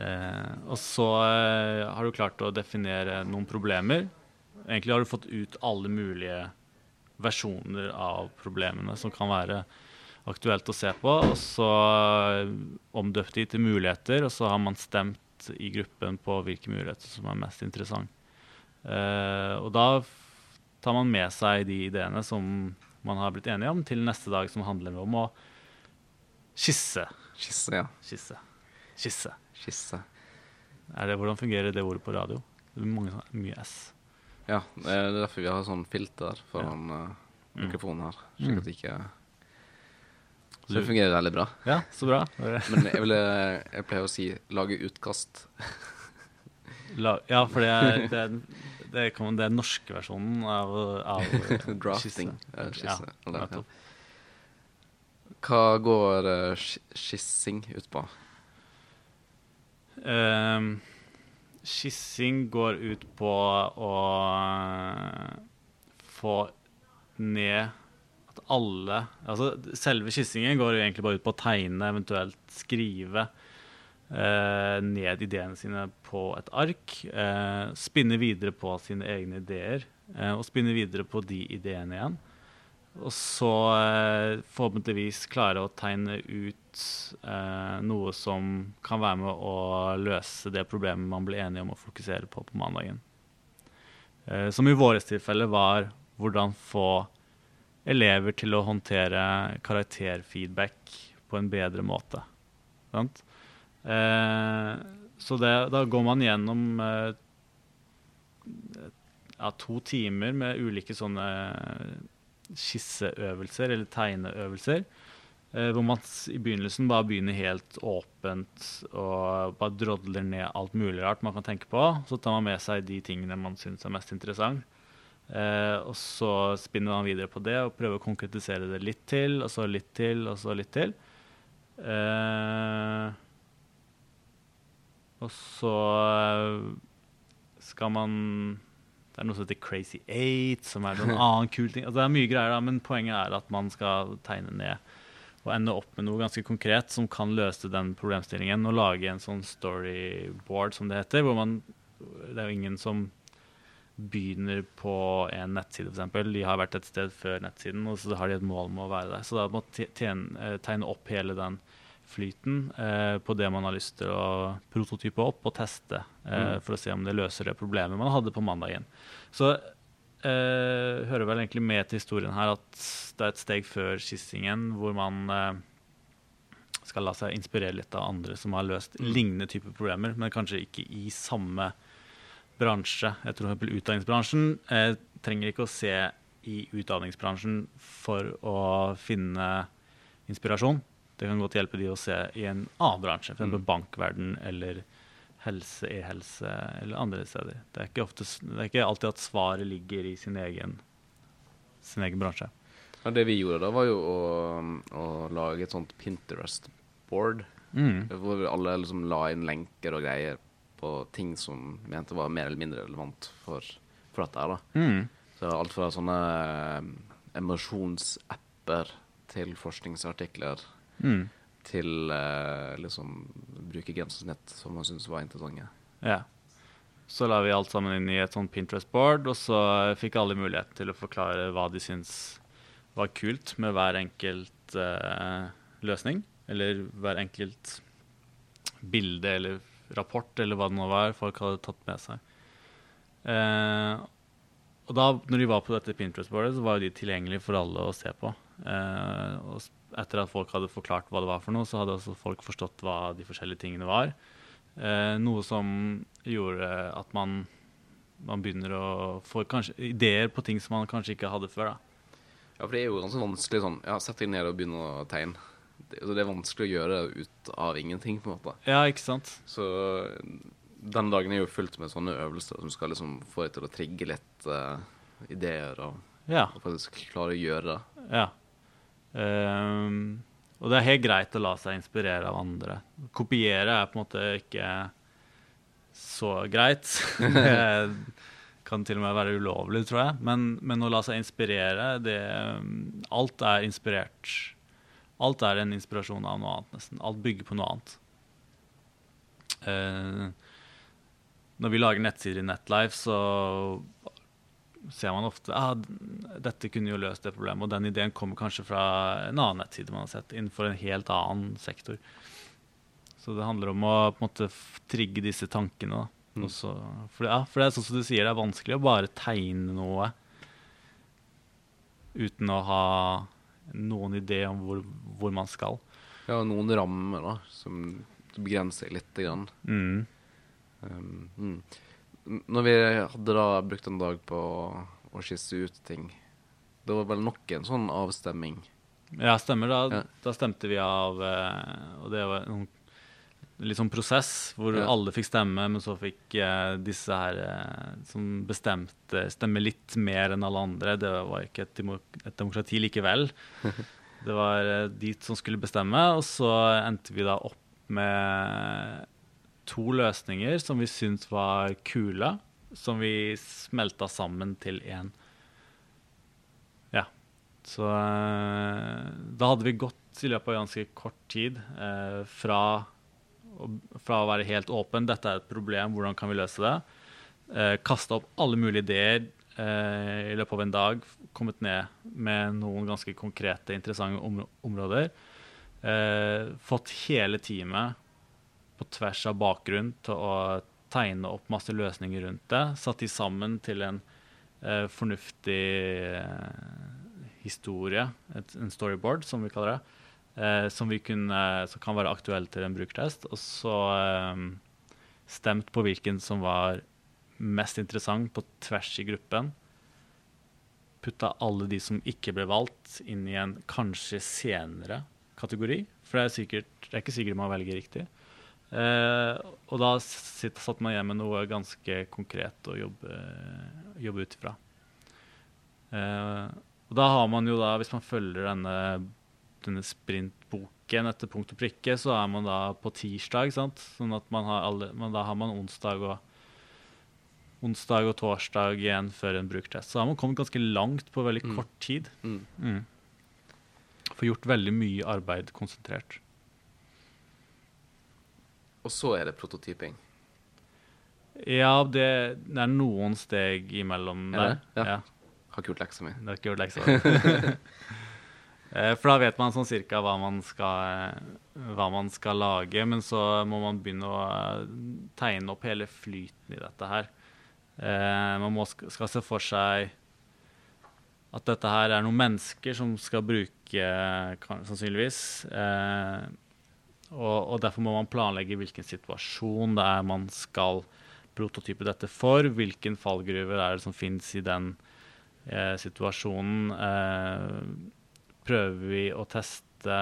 Uh, og så uh, har du klart å definere noen problemer. Egentlig har du fått ut alle mulige versjoner av problemene som kan være aktuelt å se på. Og så omdøpt de til muligheter, og så har man stemt i gruppen på hvilke muligheter som er mest interessant. Og da tar man med seg de ideene som man har blitt enige om, til neste dag, som handler om å skisse. Skisse, ja. Skisse. Skisse. Skisse. Er det, hvordan fungerer det ordet på radio? Det er mange, mye S. Ja, det er derfor vi har sånn filter foran ja. uh, mikrofonen her. Slik at det ikke Så det fungerer veldig bra. Ja, så bra. Men jeg, ville, jeg pleier å si 'lage utkast'. La, ja, for det er, det er det, kan, det er den norske versjonen av, av Drafting. Skisse. Ja, ja. Hva går uh, skissing ut på? Um, skissing går ut på å uh, få ned at alle Altså selve skissingen går egentlig bare ut på å tegne, eventuelt skrive eh, ned ideene sine på et ark. Eh, spinne videre på sine egne ideer, eh, og spinne videre på de ideene igjen. Og så eh, forhåpentligvis klare å tegne ut eh, noe som kan være med å løse det problemet man ble enige om å fokusere på på mandagen. Eh, som i vårt tilfelle var hvordan få elever til å håndtere karakterfeedback på en bedre måte. Sant? Eh, så det, da går man gjennom eh, ja, to timer med ulike sånne skisseøvelser eller tegneøvelser. Eh, hvor man i begynnelsen bare begynner helt åpent og bare drodler ned alt mulig rart man kan tenke på. Så tar man med seg de tingene man syns er mest interessant. Eh, og så spinner man videre på det og prøver å konkretisere det litt til, og så litt til, og så litt til. Eh, og så eh, skal man Det er noe som heter Crazy Eight, som er noen annen kul ting. Altså, det er mye greier, da, men poenget er at man skal tegne ned og ende opp med noe ganske konkret som kan løse den problemstillingen. Og lage en sånn storyboard, som det heter, hvor man Det er jo ingen som begynner på en nettside, f.eks. De har vært et sted før nettsiden, og så har de et mål med å være der. Så da må man eh, tegne opp hele den flyten eh, på det man har lyst til å prototype opp og teste, eh, mm. for å se om det løser det problemet man hadde på mandagen. Så eh, hører vel egentlig med til historien her at det er et steg før skissingen hvor man eh, skal la seg inspirere litt av andre som har løst mm. lignende typer problemer, men kanskje ikke i samme bransje. Jeg tror f.eks. utdanningsbransjen eh, trenger ikke å se i utdanningsbransjen for å finne inspirasjon. Det kan godt hjelpe de å se i en annen bransje, f.eks. Mm. bankverden eller helse, e-helse eller andre steder. Det er, ofte, det er ikke alltid at svaret ligger i sin egen, sin egen bransje. Ja, det vi gjorde da, var jo å, å lage et sånt Pinterest-board. Mm. Hvor alle liksom la inn lenker og greier på ting som vi mente var mer eller mindre relevant for, for dette. her da. Mm. Så alt fra sånne eh, emosjonsapper til forskningsartikler Mm. til uh, liksom brukergrensesnitt som man syntes var interessante. Ja. Så la vi alt sammen inn i et sånt Pinterest-board, og så fikk alle mulighet til å forklare hva de syns var kult med hver enkelt uh, løsning. Eller hver enkelt bilde eller rapport, eller hva det nå var folk hadde tatt med seg. Uh, og da når de var på dette Pinterest-boardet, så var de tilgjengelige for alle å se på. Eh, og etter at folk hadde forklart hva det var for noe, så hadde også folk forstått hva de forskjellige tingene var. Eh, noe som gjorde at man, man begynner å få kanskje ideer på ting som man kanskje ikke hadde før. da. Ja, for det er jo ganske vanskelig sånn Ja, sett deg ned og begynn å tegne. Det, altså, det er vanskelig å gjøre det ut av ingenting, på en måte. Ja, ikke sant? Så den dagen er jo fullt med sånne øvelser som skal liksom få deg til å trigge litt uh, ideer og, Ja. og faktisk klare å gjøre det. ja. Ehm, og det er helt greit å la seg inspirere av andre. Kopiere er på en måte ikke så greit. det kan til og med være ulovlig, tror jeg. Men, men å la seg inspirere, det Alt er inspirert. Alt er en inspirasjon av noe annet, nesten. Alt bygger på noe annet. Uh, når vi lager nettsider i Netlife, så ser man ofte ah, dette kunne jo løst det problemet, og den ideen kommer kanskje fra en annen nettside man har sett, innenfor en helt annen sektor. Så det handler om å på en måte trigge disse tankene. Mm. Også, for, det, ja, for det er sånn som du sier, det er vanskelig å bare tegne noe uten å ha noen idé om hvor, hvor man skal. Ja, noen rammer da, som begrenser litt. Grann. Mm. Um, mm. Når vi hadde da brukt en dag på å skisse ut ting, det var vel nok en sånn avstemming. Ja, stemmer. Da, Ja. da stemte vi av, eh, og det var en litt sånn prosess hvor Ja. alle fikk stemme, men så fikk eh, disse her eh, som bestemte, stemme litt mer enn alle andre. Det var ikke et, demok et demokrati likevel. Det var eh, de som skulle bestemme, og så endte vi da opp med to løsninger som vi syntes var kule, som vi smelta sammen til én. Ja. Så eh, da hadde vi gått i løpet av ganske kort tid eh, fra, fra å være helt åpen, dette er et problem, hvordan kan vi løse det? Eh, Kasta opp alle mulige ideer eh, i løpet av en dag, kommet ned med noen ganske konkrete, interessante om områder. Eh, fått hele teamet på tvers av bakgrunn til å tegne opp masse løsninger rundt det. Satt de sammen til en eh, fornuftig eh, historie, et, en storyboard, som vi kaller det. Eh, som, kunne, som kan være aktuell til en brukertest. Og så eh, stemt på hvilken som var mest interessant på tvers i gruppen. Putta alle de som ikke ble valgt, inn i en kanskje senere kategori. For det er, sikkert, det er ikke sikkert man velger riktig. Eh, og da sitt, satt man igjen med noe ganske konkret å jobbe, jobbe ut ifra. Eh, og da har man jo da, hvis man følger denne, denne sprintboken etter punkt og prikke, så er man da på tirsdag, sant? Sånn at man har alle, men da har man onsdag og onsdag og torsdag igjen før en bruktest. Så har man kommet ganske langt på veldig Mm. kort tid. Mm. Mm. Får gjort veldig mye arbeid konsentrert. Og så er det prototyping. Ja, det, det er noen steg imellom Er der. det? Ja. Har ikke gjort leksa mi. Det har ikke gjort leksa. Eh, For da vet man sånn cirka hva man, skal, hva man skal lage, men så må man begynne å eh, tegne opp hele flyten i dette her. Eh, Man må, skal se for seg at dette her er noen mennesker som skal bruke, sannsynligvis. Og, og derfor må man planlegge hvilken situasjon det er man skal prototype dette for. Hvilken fallgruver er det som finnes i den eh, situasjonen. Eh, prøver vi å teste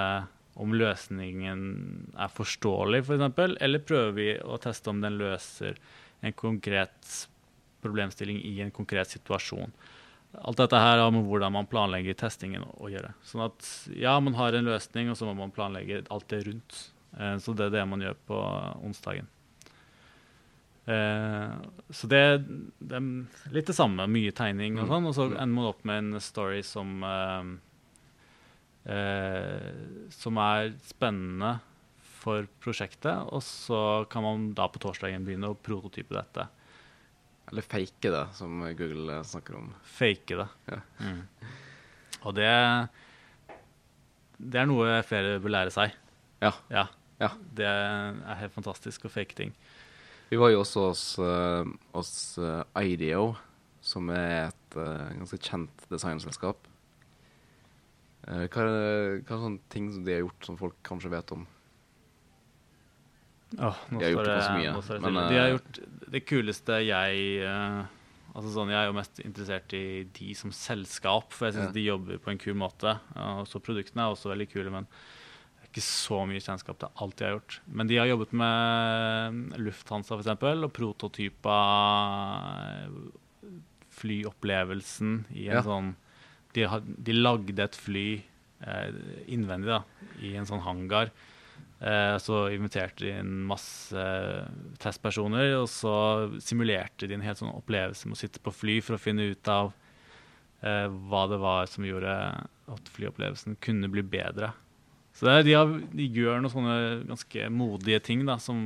om løsningen er forståelig, f.eks., for eksempel, eller prøver vi å teste om den løser en konkret problemstilling i en konkret situasjon. Alt dette her har med hvordan man planlegger testingen å gjøre. Sånn at ja, man har en løsning, og så må man planlegge alt det rundt. Eh, så det er det man gjør på onsdagen. Eh, så det, det, er litt det samme. Mye tegning og mm. sånn. Og så ender man opp med en story som eh, eh, Som er spennende for prosjektet. Og så kan man da på torsdagen begynne å prototype dette. Eller fake det, som Google snakker om. Fake det. Ja. Mm. Og det Det er noe flere bør lære seg. Ja. ja. Ja. Det er helt fantastisk å fake ting. Vi var jo også hos, uh, hos uh, IDEO, som er et uh, ganske kjent designselskap. hva, er, hva er sånne ting som de har gjort som folk kanskje vet om? Oh, de har gjort det, ganske mye. Det men, de har gjort det kuleste jeg altså sånn, Jeg er jo mest interessert i de som selskap, for jeg syns ja. de jobber på en kul måte. Og så Produktene er også veldig kule, men ikke så mye kjennskap til alt de har gjort. Men de har jobbet med Lufthansa f.eks. og prototypa flyopplevelsen i en ja. sånn de, de, lagde et fly eh, innvendig da, i en sånn hangar Eh, så inviterte de inn masse testpersoner, og så simulerte de en helt sånn opplevelse med å sitte på fly for å finne ut av eh, hva det var som gjorde at flyopplevelsen kunne bli bedre. Så er, de, har, de, gjør noen sånne ganske modige ting da, som,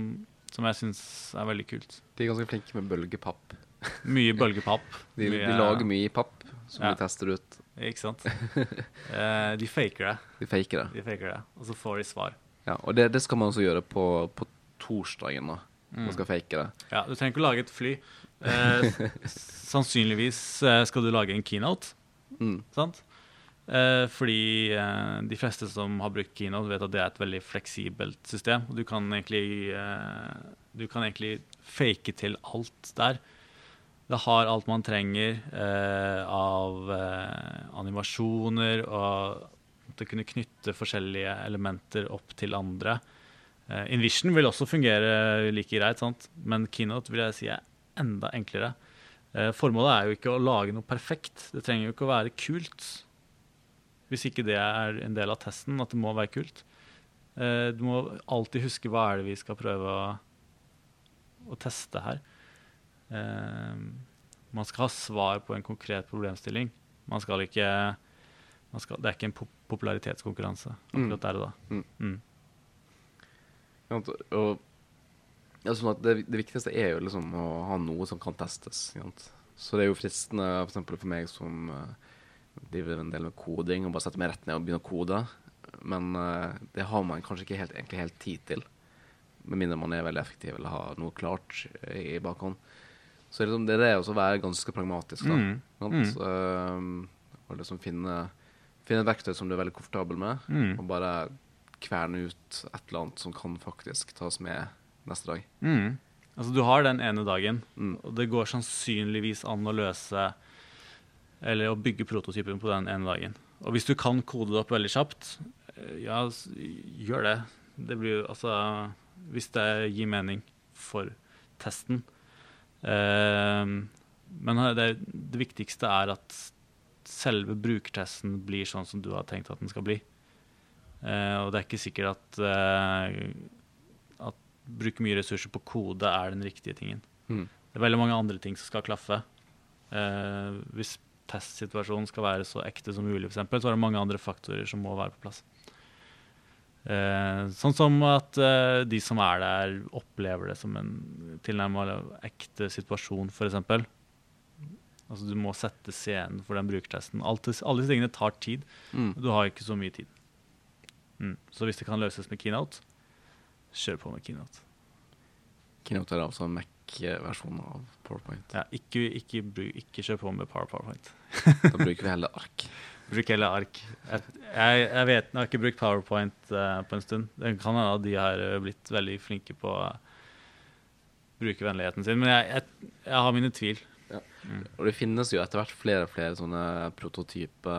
som jeg syns er veldig kult. De er ganske flinke med bølgepapp. Mye bølgepapp. de, mye, de, lager mye papp som ja. de tester ut. Ikke sant. eh, de faker det. De faker det. De faker det, Og så får de svar. Ja, Og det, det skal man også gjøre på, på torsdagen. da. Man mm. skal fake det. Ja, Du trenger ikke å lage et fly. Eh, sannsynligvis eh, skal du lage en keynote. Mm. Sant? Eh, fordi eh, de fleste som har brukt keynote, vet at det er et veldig fleksibelt system. Du kan egentlig, eh, du kan egentlig fake til alt der. Det har alt man trenger av animasjoner og å kunne knytte forskjellige elementer opp til andre. Invision vil også fungere like greit, sant? men Keynote vil jeg si er enda enklere. Formålet er jo ikke å lage noe perfekt. Det trenger jo ikke å være kult. Hvis ikke det er en del av testen, at det må være kult. Uh, du må alltid huske hva er det vi skal prøve å, å teste her. man skal ha svar på en konkret problemstilling. Man skal ikke skal, det er ikke en popularitetskonkurranse akkurat mm. der og da. Mm. Mm. Og, ja, sånn det, det, viktigste er jo liksom å ha noe som kan testes. Så det er jo fristende for, for meg som uh, driver en del med koding, og bare sette meg rett ned og begynne å kode. Men uh, det har man kanskje ikke helt, egentlig helt tid til. Med mindre man er veldig effektiv eller har noe klart i bakhånd. Så liksom, det er det å være ganske pragmatisk. da. Mm. Mm. Uh, og liksom finne Finne et verktøy som du er veldig komfortabel med, mm. og bare kverne ut et eller annet som kan faktisk tas med neste dag. Mm. Altså Du har den ene dagen, mm. og det går sannsynligvis an å løse Eller å bygge prototypen på den ene dagen. Og hvis du kan kode det opp veldig kjapt, eh, ja, gjør det. Det blir altså Hvis det gir mening for testen. Eh, men det, det viktigste er at selve brukertesten blir sånn som du har tenkt at den skal bli. Eh, og det er ikke sikkert at, eh, at bruke mye ressurser på kode er den riktige tingen. Mm. Det er veldig mange andre ting som skal klaffe. Eh, hvis testsituasjonen skal være så ekte som mulig, eksempel, så er det mange andre faktorer som må være på plass. sånn som at de som er der, opplever det som en tilnærmet ekte situasjon, f.eks. Altså Du må sette scenen for den brukertesten. Alt, alle disse tingene tar tid. Mm. Du har ikke så mye tid. Mm. Så hvis det kan løses med keynote, kjør på med keynote. Keynote er altså Mac-versjonen av PowerPoint. Ja, ikke, ikke, ikke, kjør på med PowerPoint. da bruker vi heller ark. Bruk heller ark. Jeg, jeg, jeg, vet, jeg har ikke brukt PowerPoint uh, på en stund. Det kan hende at de har eh, blitt veldig flinke på uh, brukervennligheten sin, men jeg, jeg har mine tvil. Mm. Og det finnes jo etter hvert flere og flere sånne prototype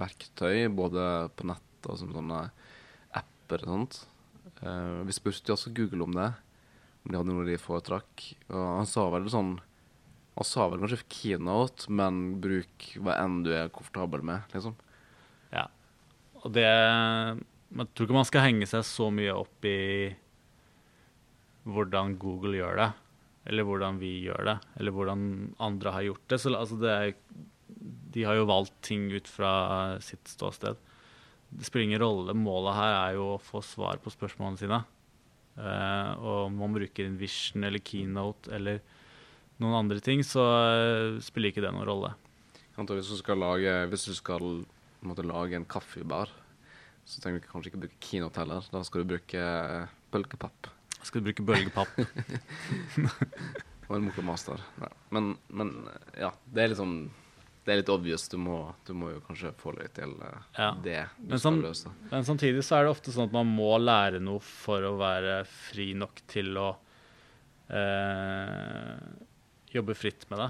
verktøy, både på nett og som sånne apper og sånt. Uh, vi spurte jo også Google om det, om de hadde noe de foretrakk. Og han sa vel sånn Han sa vel kanskje keynote, men bruk hva enn du er komfortabel med, liksom. Ja. Og det Jeg tror ikke man skal henge seg så mye opp i hvordan Google gjør det, eller hvordan vi gjør det, eller hvordan andre har gjort det. Så altså, det er, de har jo valgt ting ut fra sitt ståsted. Det spiller ingen rolle. Målet her er jo å få svar på spørsmålene sine. Uh, og om man bruker Invision eller Keynote eller noen andre ting, så uh, spiller ikke det noen rolle. Hvis du skal lage, hvis du skal måtte, lage en kaffebar, så trenger du kanskje ikke bruke Keynote heller. Da skal du bruke bølgepapp. Skal du bruke bølgepapp? og en Mokomaster. Ja. Men, men, ja, det er liksom det er litt obvious. Du må, du må jo kanskje få deg til uh, ja. det du men, skal løse. Men samtidig så er det ofte sånn at man må lære noe for å være fri nok til å eh, jobbe fritt med det.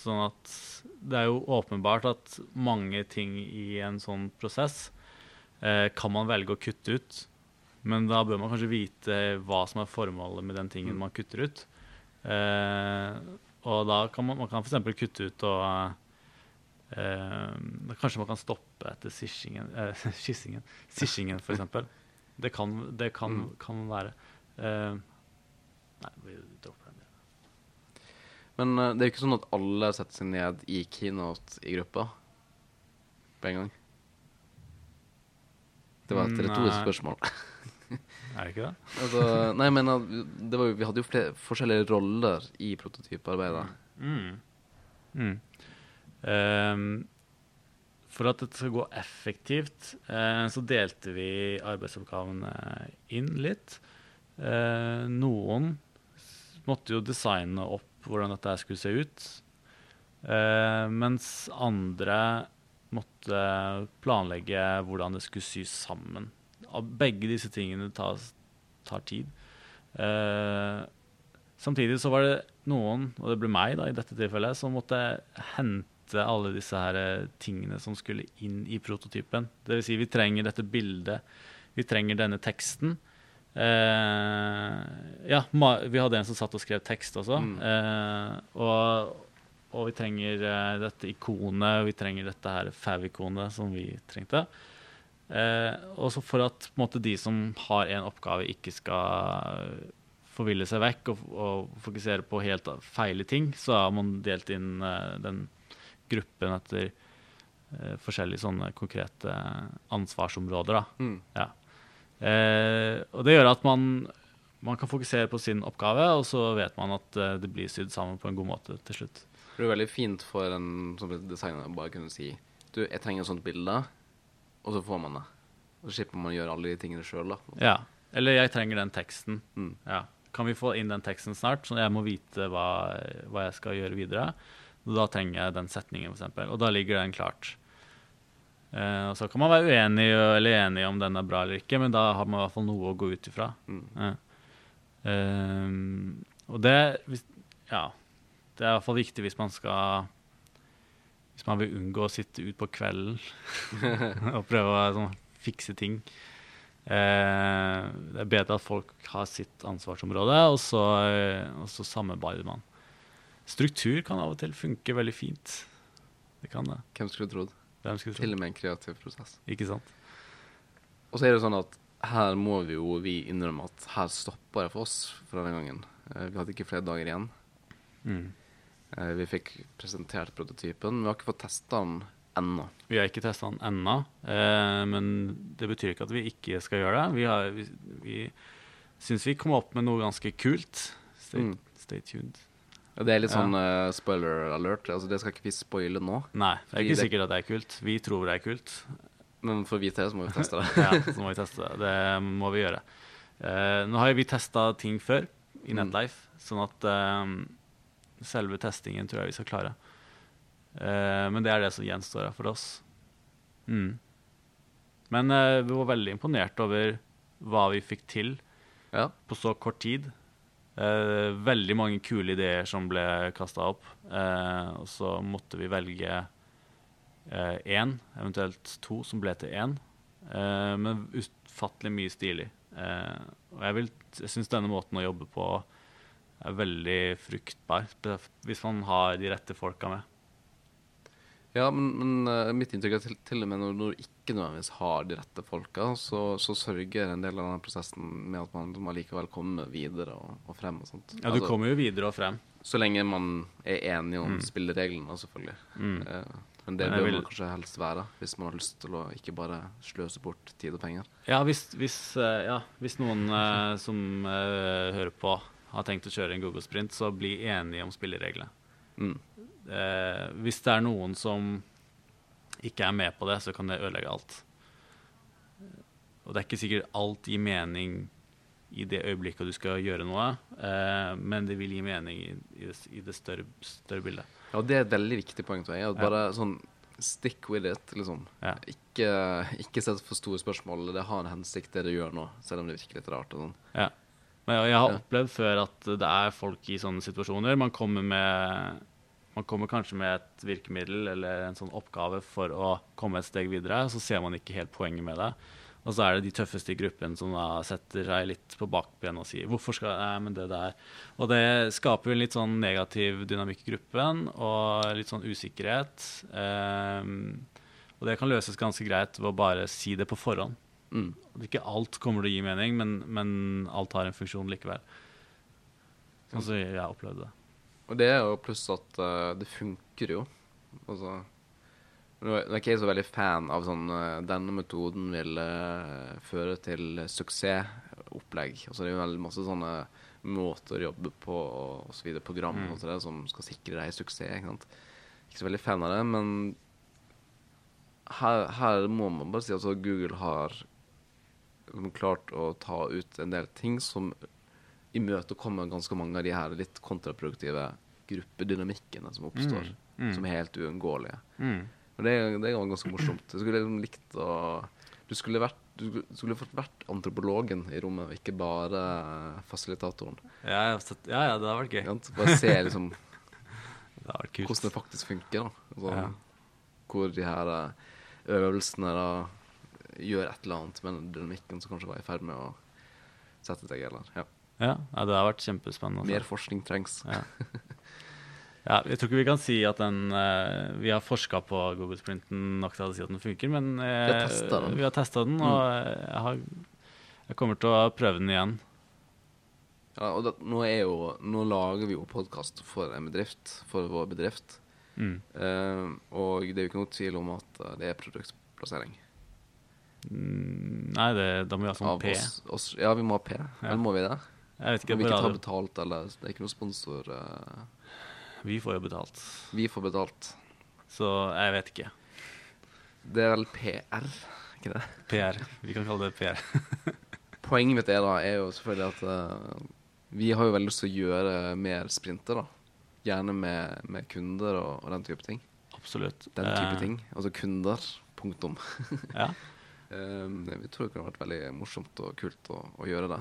Sånn at det er jo åpenbart at mange ting i en sånn prosess eh, kan man velge å kutte ut. Men da bør man kanskje vite hva som er formålet med den tingen mm. man kutter ut. og da kan man, man kan f.eks. kutte ut og Uh, kanskje man kan stoppe etter sissingen, eh, skissingen, sishingen f.eks. Det kan, det kan, mm. kan være. Eh, nei, vi dropper den. Men uh, det er jo ikke sånn at alle setter seg ned i keynote i gruppa på en gang. Det var et retorisk spørsmål. er det ikke det? altså, nei, men det var jo, vi hadde jo flere forskjellige roller i prototyparbeidet. Mm. Mm. Um, for at det skal gå effektivt, uh, så delte vi arbeidsoppgavene inn litt. Uh, noen måtte jo designe opp hvordan dette skulle se ut. Uh, mens andre måtte planlegge hvordan det skulle sys sammen. Begge disse tingene tar, tar tid. samtidig så var det noen, og det ble meg da i dette tilfellet, som måtte hente hente alle disse her eh, tingene som skulle inn i prototypen. Dvs. Si vi trenger dette bildet, vi trenger denne teksten. Eh, ja, vi hadde en som satt og skrev tekst også. Mm. Eh, og, og, vi trenger eh, dette ikonet, vi trenger dette her fav-ikonet som vi trengte. Eh, og så for at måte, de som har en oppgave, ikke skal forville seg vekk og, og, fokusere på helt feile ting, så har man delt inn uh, den gruppen etter eh, forskjellige sånne konkrete ansvarsområder. Mm. Ja. Eh, og det gjør at man, man, kan fokusere på sin oppgave, og så vet man at eh, det blir sydd sammen på en god måte til slutt. Det er veldig fint for en som designer bare kunne si du, jeg trenger et sånt bilde, og så får man det. Og Så slipper man å gjøre alle de tingene sjøl. Ja. Eller jeg trenger den teksten. Mm. Ja. Kan vi få inn den teksten snart, så jeg må vite hva, hva jeg skal gjøre videre? Da trenger jeg den setningen, f.eks. Og da ligger den klart. Eh, og Så kan man være uenig eller enig om den er bra eller ikke, men da har man i hvert fall noe å gå ut ifra. Mm. Ja. Eh, og det Ja. Det er i hvert fall viktig hvis man skal Hvis man vil unngå å sitte ut på kvelden og prøve å sånn, fikse ting. Eh, det er bedre at folk har sitt ansvarsområde, og så, og så samarbeider man. Struktur kan av og til funke veldig fint. Det kan det. Hvem skulle trodd? Hvem skulle trodd? Til og med en kreativ prosess. Ikke sant? Og så er det sånn at her må vi jo vi innrømme at her stopper det for oss for denne gangen. Eh, vi hadde ikke flere dager igjen. Mm. Eh, vi fikk presentert prototypen, vi har ikke fått testa den ennå. Vi har ikke testa den ennå, eh, men det betyr ikke at vi ikke skal gjøre det. Vi, har, vi, vi syns vi kom opp med noe ganske kult. Stay, mm. stay tuned. Det er litt sånn uh, spoiler alert. Altså, det skal ikke vi spoile nå. Nei, det er ikke sikkert at det er kult. Vi tror det er kult. Men for å vite det, så må vi teste det. ja, så må vi teste det. Det må vi gjøre. Uh, nå har vi testa ting før i mm. Netlife, mm. sånn at uh, selve testingen tror jeg vi skal klare. men det er det som gjenstår for oss. Mm. Men vi var veldig imponert over hva vi fikk til ja. på så kort tid. Eh, veldig mange kule ideer som ble kasta opp. Eh, og så måtte vi velge én, eh, eventuelt to, som ble til én. eh, men ufattelig mye stilig. Eh, og jeg, vil- jeg syns denne måten å jobbe på er veldig fruktbar, hvis man har de rette folka med. Ja, men, men eh, mitt inntrykk er til, til og med når, når du ikke nødvendigvis har de rette folka, så, så sørger en del av den prosessen med at man, allikevel likevel kommer videre og, og frem og sånt. Ja, du Altså, kommer jo videre og frem. Så lenge man er enig om spillereglene, selvfølgelig. Mm. Eh, men det bør vil- man kanskje helst være, hvis man har lyst til å ikke bare sløse bort tid og penger. Ja, hvis, hvis, eh, ja, hvis noen eh, som eh, hører på, har tenkt å kjøre en Google Sprint, så bli enige om spillereglene. Mm. Eh, hvis det er noen som ikke er med på det, så kan det ødelegge alt. Og det er ikke sikkert alt gir mening i det øyeblikket du skal gjøre noe, eh, men det vil gi mening i, i, det, i det større, større bildet. Ja, det er et veldig viktig poeng. tror jeg, at Ja. Bare sånn stick with it, liksom. Ja. Ikke, ikke sett for store spørsmål. Det har en hensikt, det du gjør nå, selv om det virker litt rart. og sånn. Ja. Men jeg har opplevd før at det er folk i sånne situasjoner. Man kommer, med, man kommer kanskje med et virkemiddel eller en sånn oppgave for å komme et steg videre, og så ser man ikke helt poenget med det. Og så er det de tøffeste i gruppen som setter seg litt på bakben og sier 'hvorfor skal jeg men det der Og det skaper jo en litt sånn negativ dynamikk i gruppen og litt sånn usikkerhet. Um, og det kan løses ganske greit ved å bare si det på forhånd. Mm. Ikke alt kommer til å gi mening, men, men alt har en funksjon likevel. Sånn som jeg opplevde det. Og det er jo pluss at uh, det funker jo. Altså Nå er ikke jeg så veldig fan av sånn uh, Denne metoden vil uh, føre til suksessopplegg. Altså det er jo veldig masse sånne måter å jobbe på og videre, program Mm. og så det, som skal sikre deg suksess. Ikke sant? Ikke så veldig fan av det, men her, her må man bare si at altså, Google har klart å ta ut en del ting som imøtekommer ganske mange av de her litt kontraproduktive gruppedynamikkene som oppstår, Mm, mm. som er helt uunngåelige. Mm. Og det, det er ganske morsomt. Jeg skulle liksom likt å Du skulle, vært, du skulle- fått vært antropologen i rommet, og ikke bare fasilitatoren. Ja, ja, ja, det har vært gøy. Bare se liksom Det hvordan det faktisk funker. da. Altså, Ja. Hvor de her eh, øvelsene da gjør et eller annet med dynamikken som kanskje var i ferd med å sette seg. Eller, ja. Ja, ja, det har vært kjempespennende. Mer Altså. forskning trengs. Ja. ja, jeg tror ikke vi kan si at den uh, Vi har forska på Google Sprinten nok til å si at den funker, men uh, Vi har testet den. den, og jeg, har, jeg kommer til å prøve den igjen. Ja, og det, nå, jo, nå lager vi jo podkast for en bedrift, for vår bedrift. Mm. Uh, og det er jo ikke noe tvil om at eh, det er produktplassering. Mm, Nei, det, da må vi ha sånn P. Oss, oss, ja, vi må ha P. Eller må vi det? Jeg vet ikke, Om vi ikke ta betalt, eller Det er ikke noen sponsor. Uh... Vi får jo betalt. vi får betalt. Så jeg vet ikke. Det er vel PR, ikke det? PR. Vi kan kalle det PR. Poenget mitt er da, er jo selvfølgelig at uh, vi har jo veldig lyst til å gjøre mer sprinter, da. Gjerne med, med kunder og, og den type ting. Absolutt. Den type uh... ting. Altså kunder. Punktum. Ja. Eh, vi tror det kunne vært veldig morsomt og kult å, å gjøre det.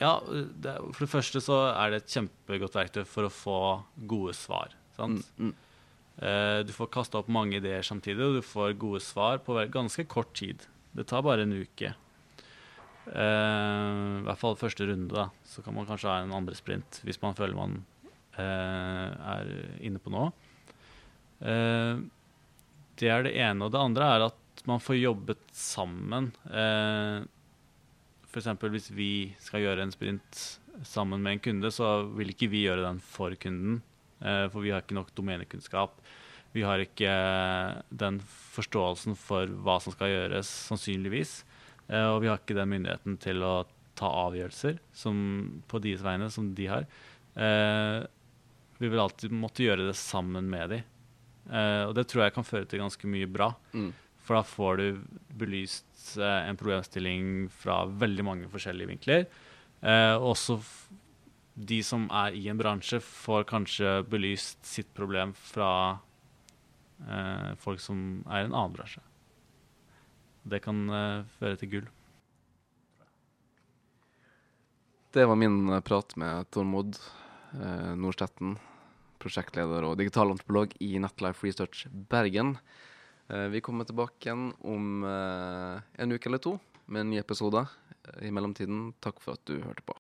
Ja, det, for det første så er det et kjempegodt verktøy for å få gode svar. Sant? Mm, mm. Eh, du får kasta opp mange ideer samtidig, og du får gode svar på ganske kort tid. Det tar bare en uke. Eh, I hvert fall første runde, da. Så kan man kanskje ha en andre sprint hvis man føler man eh, er inne på noe. Eh, det er det ene. Og det andre er at man får jobbet sammen. Eh, F.eks. hvis vi skal gjøre en sprint sammen med en kunde, så vil ikke vi gjøre den for kunden. Eh, for vi har ikke nok domenekunnskap. Vi har ikke eh, den forståelsen for hva som skal gjøres, sannsynligvis. Eh, og vi har ikke den myndigheten til å ta avgjørelser som, på deres vegne som de har. Vi vil alltid måtte gjøre det sammen med dem. Og det tror jeg kan føre til ganske mye bra. Mm. For da får du belyst eh, en problemstilling fra veldig mange forskjellige vinkler. Eh, også de som er i en bransje, får kanskje belyst sitt problem fra eh, folk som er i en annen bransje. Det kan eh, føre til gull. Det var min eh, prat med Tormod eh, Nordstetten, prosjektleder og digital antropolog i Netlife Research Bergen. Eh, vi kommer tilbake igjen om eh, en uke eller to med en ny episode. I mellomtiden, takk for at du hørte på.